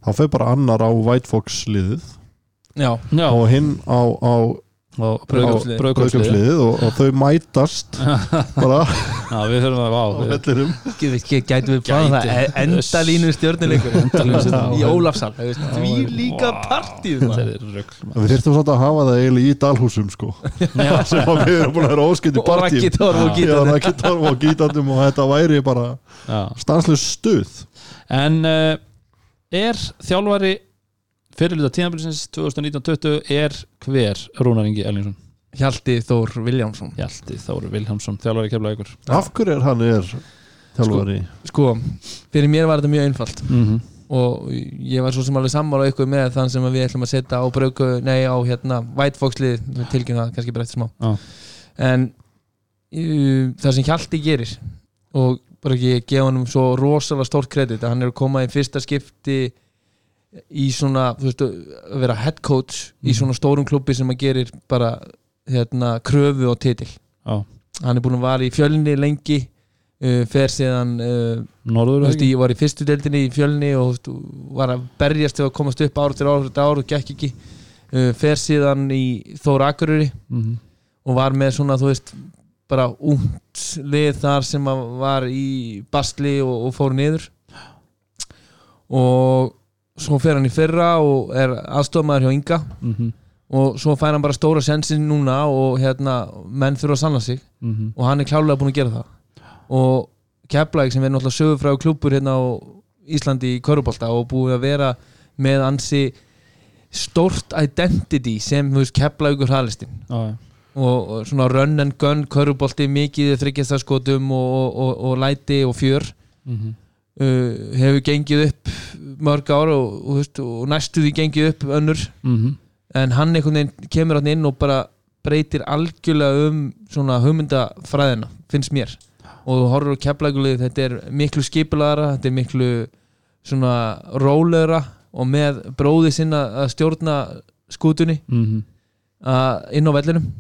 þá fer bara annar á White Fox liðið. Já, já, og hinn á, á Brauðkaupsliðið Brauðkaupsliðið og, og þau mætast bara Já, við þurfum að, á vellinum. Gætu við plana það. Gæti. E- endalínu stjórnileikur í Ólafsal því líka partíð er við þyrftum samt að hafa það eiginlega í dalhúsum sko. Sem að við erum búin að vera og Raggi Torf og Já. Já, Gítar Raggi Torf og gítandum og þetta væri bara já. stanslust stuð. En uh, er þjálfari fyrirluta tíðanbilsins 2019-20 er hver Rúnar Ingi Ellingsson? Hjalti Þór Viljámsson Hjalti Þóru Viljámsson, þjálfari kemla ykkur Af hverju er hann er þjálfari sko, fyrir mér var þetta mjög einfalt mm -hmm. og ég var svo sem alveg sammála ykkur með þann sem að við ætlum að setja á brauku, nei á hérna White Fox lið, tilkynna það kannski bara eftir smá Já. en uh, það sem Hjalti gerir og bara ekki gefa hann svo rosalega stórt kredit að hann er að koma í fyrsta skipti í svona, þú veist, að vera head coach í Mhm. svona stórum klubbi sem að gerir bara hérna kröfu og titil. Já, hann er búin að vara í fjölni lengi uh, fer síðan uh, Norður veist, ég var í fyrstu deildinni í fjölni og veist, var að berjast til að komast upp ár til ár til ár og gekk ekki. Uh, fer síðan í Þóra Akureyri mm -hmm. og var með svona þú veist bara ungt lið þar sem að var í bastli og, og fór niður. Og svo fer hann í fyrra og er aðstofmaður hjá Inga Mm -hmm. og svo fær hann bara stóra sensin núna og hérna menn þurfa að sanna sig og hann er klálega búin að gera það og Keflæk sem er náttúrulega sögufræðu klúpur hérna á Íslandi í Körubólta og búið að vera með ansi stórt identity sem Keflækur hraðlistin Já, já. og, og svona run and gun Körubólti mikið þryggjastaskotum og, og, og, og læti og fjör Mm -hmm. Uh, hefur gengið upp mörg ár og, og, veist, og næstu því gengið upp önnur. Mm en hann einhvern veginn kemur hann inn og bara breytir algjörlega um svona hugmyndafræðina, finnst mér. Og þú horfur á keflægulið þetta er miklu skipulara, þetta er miklu svona rólegra og með bróði sinna að stjórna skútunni Mm -hmm. að inn á vellinum.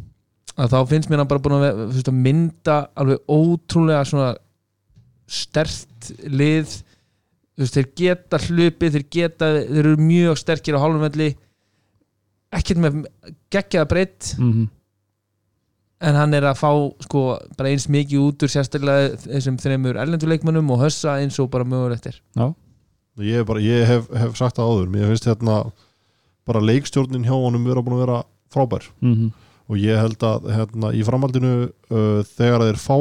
Að þá finnst mér hann bara búin að, að mynda alveg ótrúlega svona stert lið. Þú veist, þeir geta hlupið þeir geta, þeir eru mjög sterkir á hálfum velli. Ekkert með geggjaða breytt Mhm. en hann er að fá sko bara eins mikið út úr sérstaklega þessum þreymur erlenduleikmönnum og hössa eins og bara mögulegt er. Ég, er bara, ég hef, hef sagt það áður. Mér finnst hérna bara leikstjórnin hjá honum vera búin að vera frábær. Mhm. og ég held að hérna, í framhaldinu uh, þegar þeir fá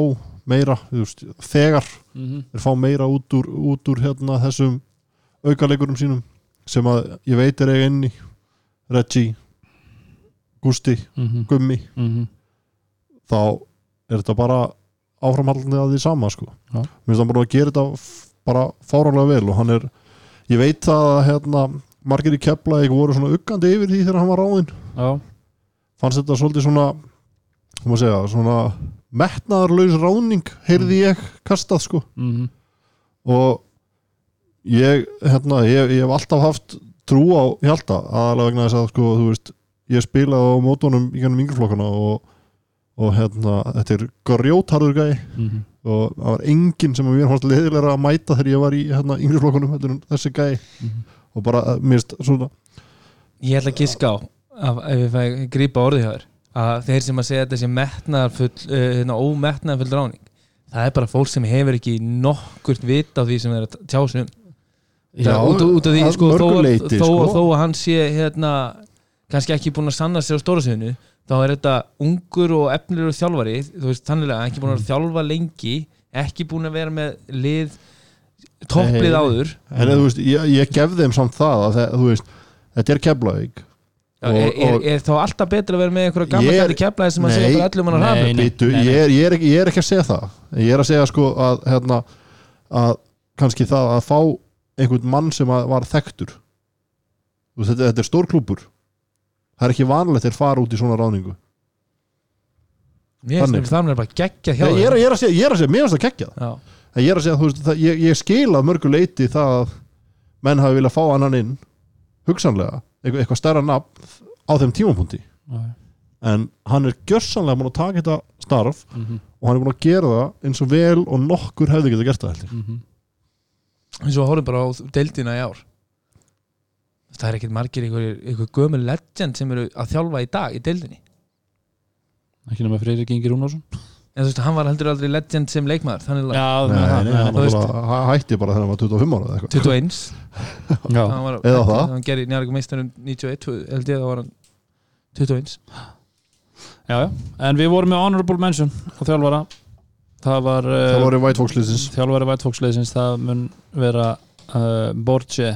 meira veist, þegar Mhm. þeir fá meira út úr, út úr hérna, þessum aukaleikurum sínum sem að ég veit er eiga inni Reggie Gusti, Mhm. Gummi Mhm. þá er þetta bara áframhaldandi að því sama sko. Já. mér finnst hann búin að gera þetta bara fárálega vel og hann er ég veit að hérna, margir í kepla voru svona uggandi yfir því þegar hann var ráðinn Já, fannst þetta svolítið svona hvað maður segja, svona metnaðarlaus ráðning, heyrði ég kastað sko Mhm. og ég, hérna, ég, ég hef alltaf haft trú á Hjalta aðalega vegna þess að sko, þú veist ég spilaði á mótunum í gennum yngreflokkana og, og hérna þetta er grjótharður gæi Mhm. og það var enginn sem að mér fannst leðilega að mæta þegar ég var í hérna, yngreflokkunum þessi gæi Mhm. og bara, eh, mér finnst svona ég ætla að giska á ef ég fæ grípa orðið hjá þér að þeir sem að segja þetta metnaðarfull uh, hérna, ómetnaðarfull ráning það er bara fólk sem hefur ekki nokkurt vit á því sem þeir að tjá sig um. Það- út, út af því að sko, þó, að- leyti, þó, sko. þó að hann sé hérna, kannski ekki búin að sanna sér á stóra sviðinu þá er þetta ungur og efnilegur þjálfari þú veist þannig ekki búin að vera að þjálfa lengi ekki búin að vera með lið topplið áður. En þú veist, ég, ég gef þeim samt það að það, veist, þetta er keflavík Já, Og- er, er, er þá alltaf betra að vera með einhverja gamla er- gæti keflaði sem að segja bara öllum hann að. Býtu, ég, er, ég, er ekki, ég er ekki að segja það. Ég er að segja sko að hérna, að kannski það að fá einhvern mann sem að var þekktur. Þú veist, þetta, þetta er stór klúpur það er ekki vanlegt þeir fara út í svona ráningu Mér Þannig. finnst það er bara geggja hjá ég, ég, er, ég er að segja, ég er að segja, mér finnst það kekkja Já, en ég er að segja, þú veist, það, ég, ég skil að mörgu leiti það að menn hafi viljað fá annan inn hugsanlega, eitthvað, eitthvað stærra nafn á þeim tímapunkti. En hann er gjörsanlega búin að taka þetta starf Mhm, og hann er búin að gera það eins og vel og nokkur hefði getað gert það heldur mhm. eins og horfum bara á deildina í ár. Það er ekkert margir einhver, gömul legend sem eru að þjálfa í dag í deildinni. Ekki nema Freyrir Ingi Rúnarsson En þú veist, hann var heldur aldrei legend sem leikmaður Þannig að það, hætti bara þegar hann var 25 ára eða eitthvað. 21 Já, hann var, Eða það. Hann gerði njárgum meistarum 91 held ég þá var hann 21 já, já, en við vorum með honorable mention og þjálfara. Það var, uh, það voru White Fox liðsins. Þjálfari vætfóksleisins það mun vera uh, Borge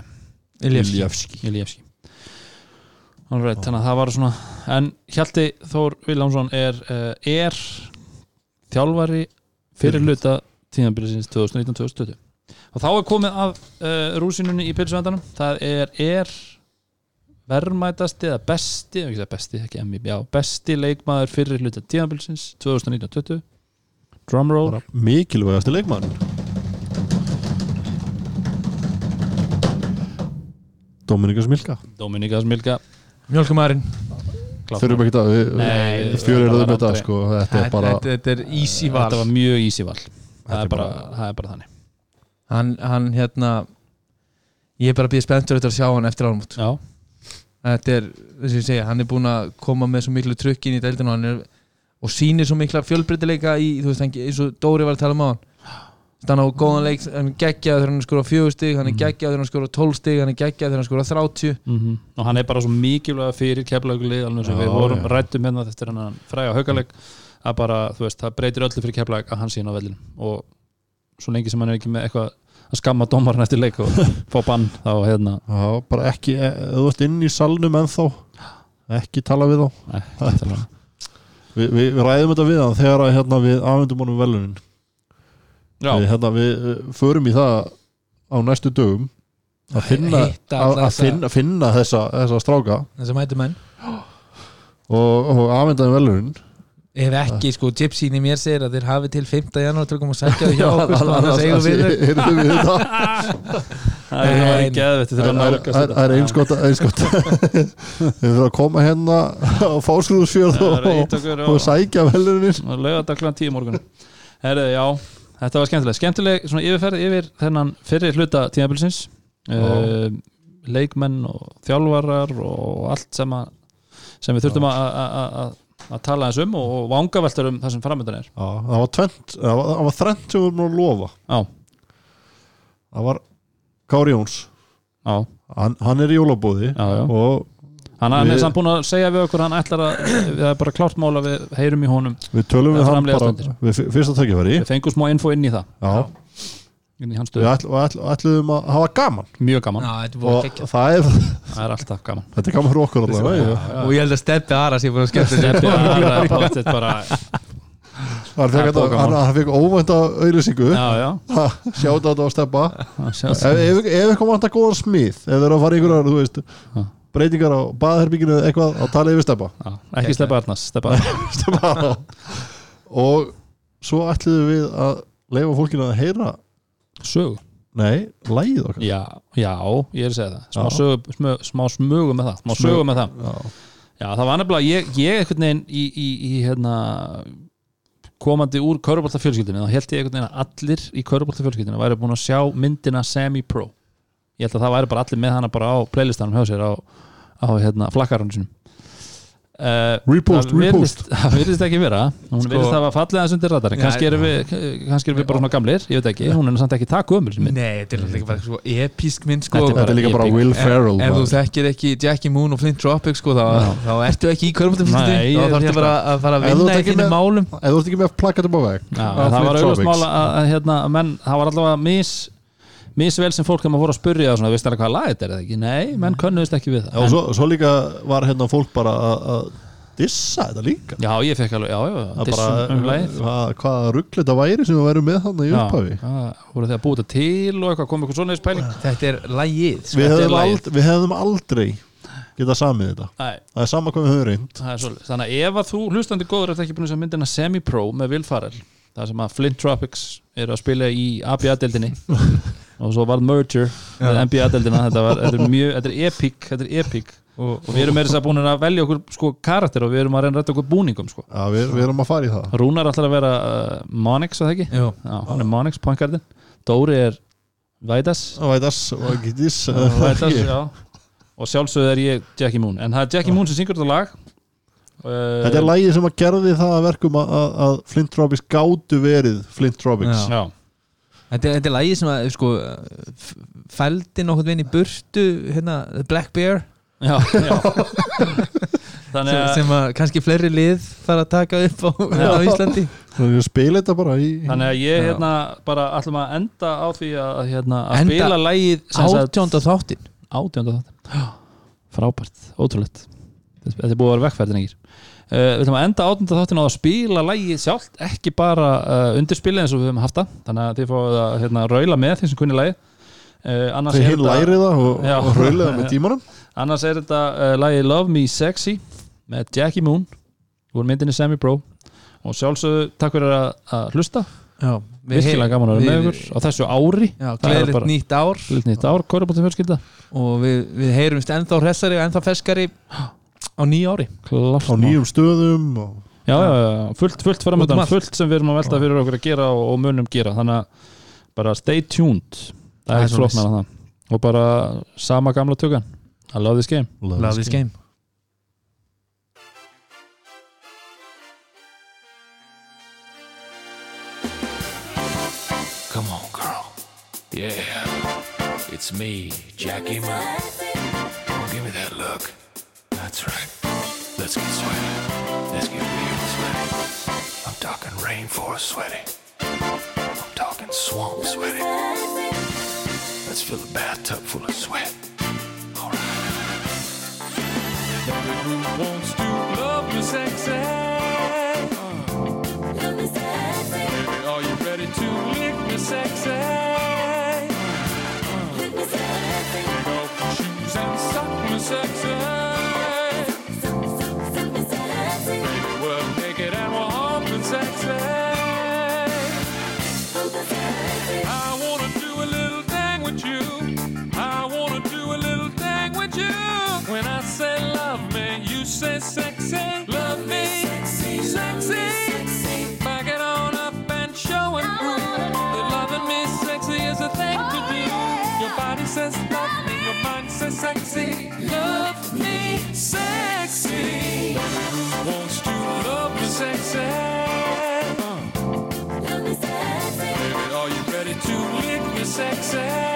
Iljefski þannig að það var svona en Hjalti Þór Viljámsson er, uh, er þjálfari fyrir hluta tíðanbyrðisins 2019-2020 og þá er komið af uh, rúsinunni í pilsuvendanum það er, er verðmætasti eða besti, ekki besti, ekki emmi já, besti leikmaður fyrir hluta tíðanbyrðisins 2019-2020 drumroll mikilvægasti leikmann Dominikas Milka. Dominikas Milka. Mjölkumærin þurfum ekki að við, það erum var þetta sko, þetta er bara þetta, er easy val þetta var mjög easy val. Það er bara, það er bara þannig. Hann, hann hérna ég er bara að býða spenntur eftir að sjá hann eftir áramót. Já, þetta er, þess að ég segja, hann er búinn að koma með svo miklu trukk inn í deildinu og hann er og sýnir svo mikla fjölbreytileika í, þú veist, eins og Dóri var að tala um á hann hann á góðan leik, hann er geggjað þegar hann skora fjögur stig, hann er Mhm. geggjað þegar hann skora 12 stig, hann er geggjað þegar hann skora 30 mm og hann er bara svo mikilvæga fyrir keflaugulið, alveg sem Já, við vorum já. rættum hérna eftir hann fræga haugaleg að bara, þú veist, það breytir öllu fyrir keflaug að hann sína á vellinum og svo lengi sem hann er ekki með eitthvað að skamma dómarinn eftir leik og fá bann þá hérna, já, bara ekki, e- ef þú ert inn í salnum ennþá ekki tala við þá nei. Vi, við, við þetta við að, hérna, við eh, förum í það á næstu dögum að finna, að, að finna, finna þessa, þessa stráka. Þess að mætu menn. Og, og afhendaði velunin ef ekki, sko, Gypsyn í mér segir að þeir hafi til 5. janúar til að koma að sækja þau hjá okkur sko, annars eigum við það. er Nei. geðvett Það er- það það eins gott eins gott við fyrir að koma hérna á fáskruðusfjörð og, og, og sækja velunin og lögða þetta klæðan tíu morgun. Herðu, já, þetta var skemmtileg. Skemmtileg svona yfirferð yfir þennan fyrir hluta tímabilsins. Uh, leikmenn og þjálfarar og allt sem, að, sem við þurftum að, að, tala eins um og vangaveltur um það sem framöndan er. Já, það var tvent það var, var þrennt sem við erum að lofa. Já, það var Kári Jóns. Hann, hann er í jólabóði og Hann, hann er Við- samt búin að segja við okkur hann ætlar að, það er bara klárt mál að við heyrum í honum. Við tölum Það við hann bara við fyr- fyrsta tækifæri við fengum smá info inn í það. Já, inn í hans við stöðu, ætl, ætl, ætluðum að hafa gaman. Mjög gaman. Já, er að og það er, það er alltaf gaman. Þetta er gaman fyrir okkur allavega og ég held að Steppi Ara sé búin að skemmta sér. Steppi Ara er pottet bara hann Það er fekk óvænta auðlýsingu já, já, sjáta þetta á steppa það ef, eitthvað vantar góðan smið ef þeir eru að fara í breytingar á baðherbygginu eða eitthvað á talið við steppa Já, ekki Steppa Arnars Steppa Steppa. og svo ætluðum við að leifa fólkinu að heyra sög nei, lægið okkar. Já, já, ég er að segja það. Smá, sög, smö, smá smugu með það smá Smög. sögu með það. Já. já, það var nefnilega, ég, ég einhvern veginn í, í, í hérna komandi úr köruboltafjölskyldinu þá held ég einhvern veginn að allir í köruboltafjölskyldinu væri búin að sjá myndina semi-pro ég held að það væri bara allir með hana bara á playlistanum hjá sér á, á hérna, flakkarann sinum Uh, Repost, það virðist, repost. það virðist ekki vera hún Sko- virðist að hafa fallið aðeins undir radarinn Nei. kannski erum við, kannski erum við bara svona gamlir ég veit ekki, hún er samt ekki það sem mynd Nei, þetta er alltaf ekki bara svo episk mynd sko Þetta er þetta er líka bara. Will Ferrell Ef þú maður. þekkir ekki Jackie Moon og Flint Tropic sko, þá, þá ertu ekki í körfaldafylgstu Nei, ég þá þarftu held bara að fara að Ef þú vinna í ekki þínum með- málum ef þú ert ekki með plakkatum á veg Já, það var auðvitað Tropics. mála að, að hérna, menn, það var allavega mis misvel sem fólk þegar maður fór að spurja svona, veist það hvað lag þetta er eða ekki? Nei, menn könnuðist ekki við það. Og svo, svo líka var hérna fólk bara að- að dissa þetta líka. Já, ég fekk alveg, já, já, Það dissum um lagið hvað, hvað ruggl þetta væri sem við værum með þannig í Já, upphafi? það voru þeir að þetta til og eitthvað, kom eitthvað svona í spæling Þetta er lægið sko. við Þetta er hefðum, lagið. ald, við hefðum aldrei geta samið þetta. Nei, það er sama hvað við höfum reynd það er svolítið Þannig að ef að þú hlustandi góður ert ekki búin að sjá myndina Semi-Pro með Will Farrell það sem að Flint Tropics eru að spila í ABA-deldinni og svo var merger með NBA-deldina þetta, er mjög, þetta er epic þetta er epic. Og, og við erum með þess að búin að velja okkur sko karakter og við erum að reyna að rætta okkur búningum sko. Já, við, við erum að fara í það. Rúnar ætlar að vera uh, Monix, að það ekki? Jú. Já, hann er Monix, pointgardin Dóri er Vædas ekki diss Vædas, já. Og sjálfsögðu er ég Jackie Moon. En það er Jackie Moon sem syngur þetta lag. Uh, Þetta er lægi sem að gerði það að verkum að, Flint Tropics gátu verið Flint Tropics Já. Þetta er, þetta er lægið sem að sko, fældi nokkurn veginn í burtu hérna, The Black Bear. Já, já. Þannig sem, að sem að kannski fleiri lið þarf að taka upp á, á Íslandi. Þannig að spila þetta bara í Þannig að ég Já. hérna bara ætlum að enda á því að, hérna, að Enda spila sagt- átjónda þáttin átjönda þátt frábært, ótrúlegt þetta er búið að vera vekkferðin ekkir uh, við ætlum að enda átjönda þáttin á að spila lægið sjálft, ekki bara uh, undirspilið eins og við höfum haft það. Þannig að þið fáið að hérna, raula með því sem kunni lægið uh, hinn þetta- lærið það og, og raulega með tímanum. Annars er þetta uh, lægið Love Me Sexy með Jackie Moon úr myndinni Semi Pro og sjálfsögðu takk fyrir að, að hlusta. Já, virkilega gaman að vera með ykkur á þessu ári. Það gleðilegt nýtt ár. ár, og við, við heyrumst ennþá hressari og ennþá feskari á nýja ári Klart á nýjum stöðum og já, já, já, fullt, fullt um framöndan, allt. fullt sem við erum að velta fyrir okkur að gera og, og munum gera þannig að bara stay tuned það er er svoleiðis. flóknar að það og bara sama gamla tugan I love this game Love this game Come on, girl. Yeah. It's me, Jackie Moon. Oh, give me that look. That's right. Let's get sweaty. Let's get real sweaty. I'm talking rainforest sweaty. I'm talking swamp sweaty. Let's fill a bathtub full of sweat. All right. Who wants to love me sexy? Baby, are you ready to lick me sexy? Take off your shoes and suck me sexy. Sexy? Uh. Baby, are you ready to lick me sexy?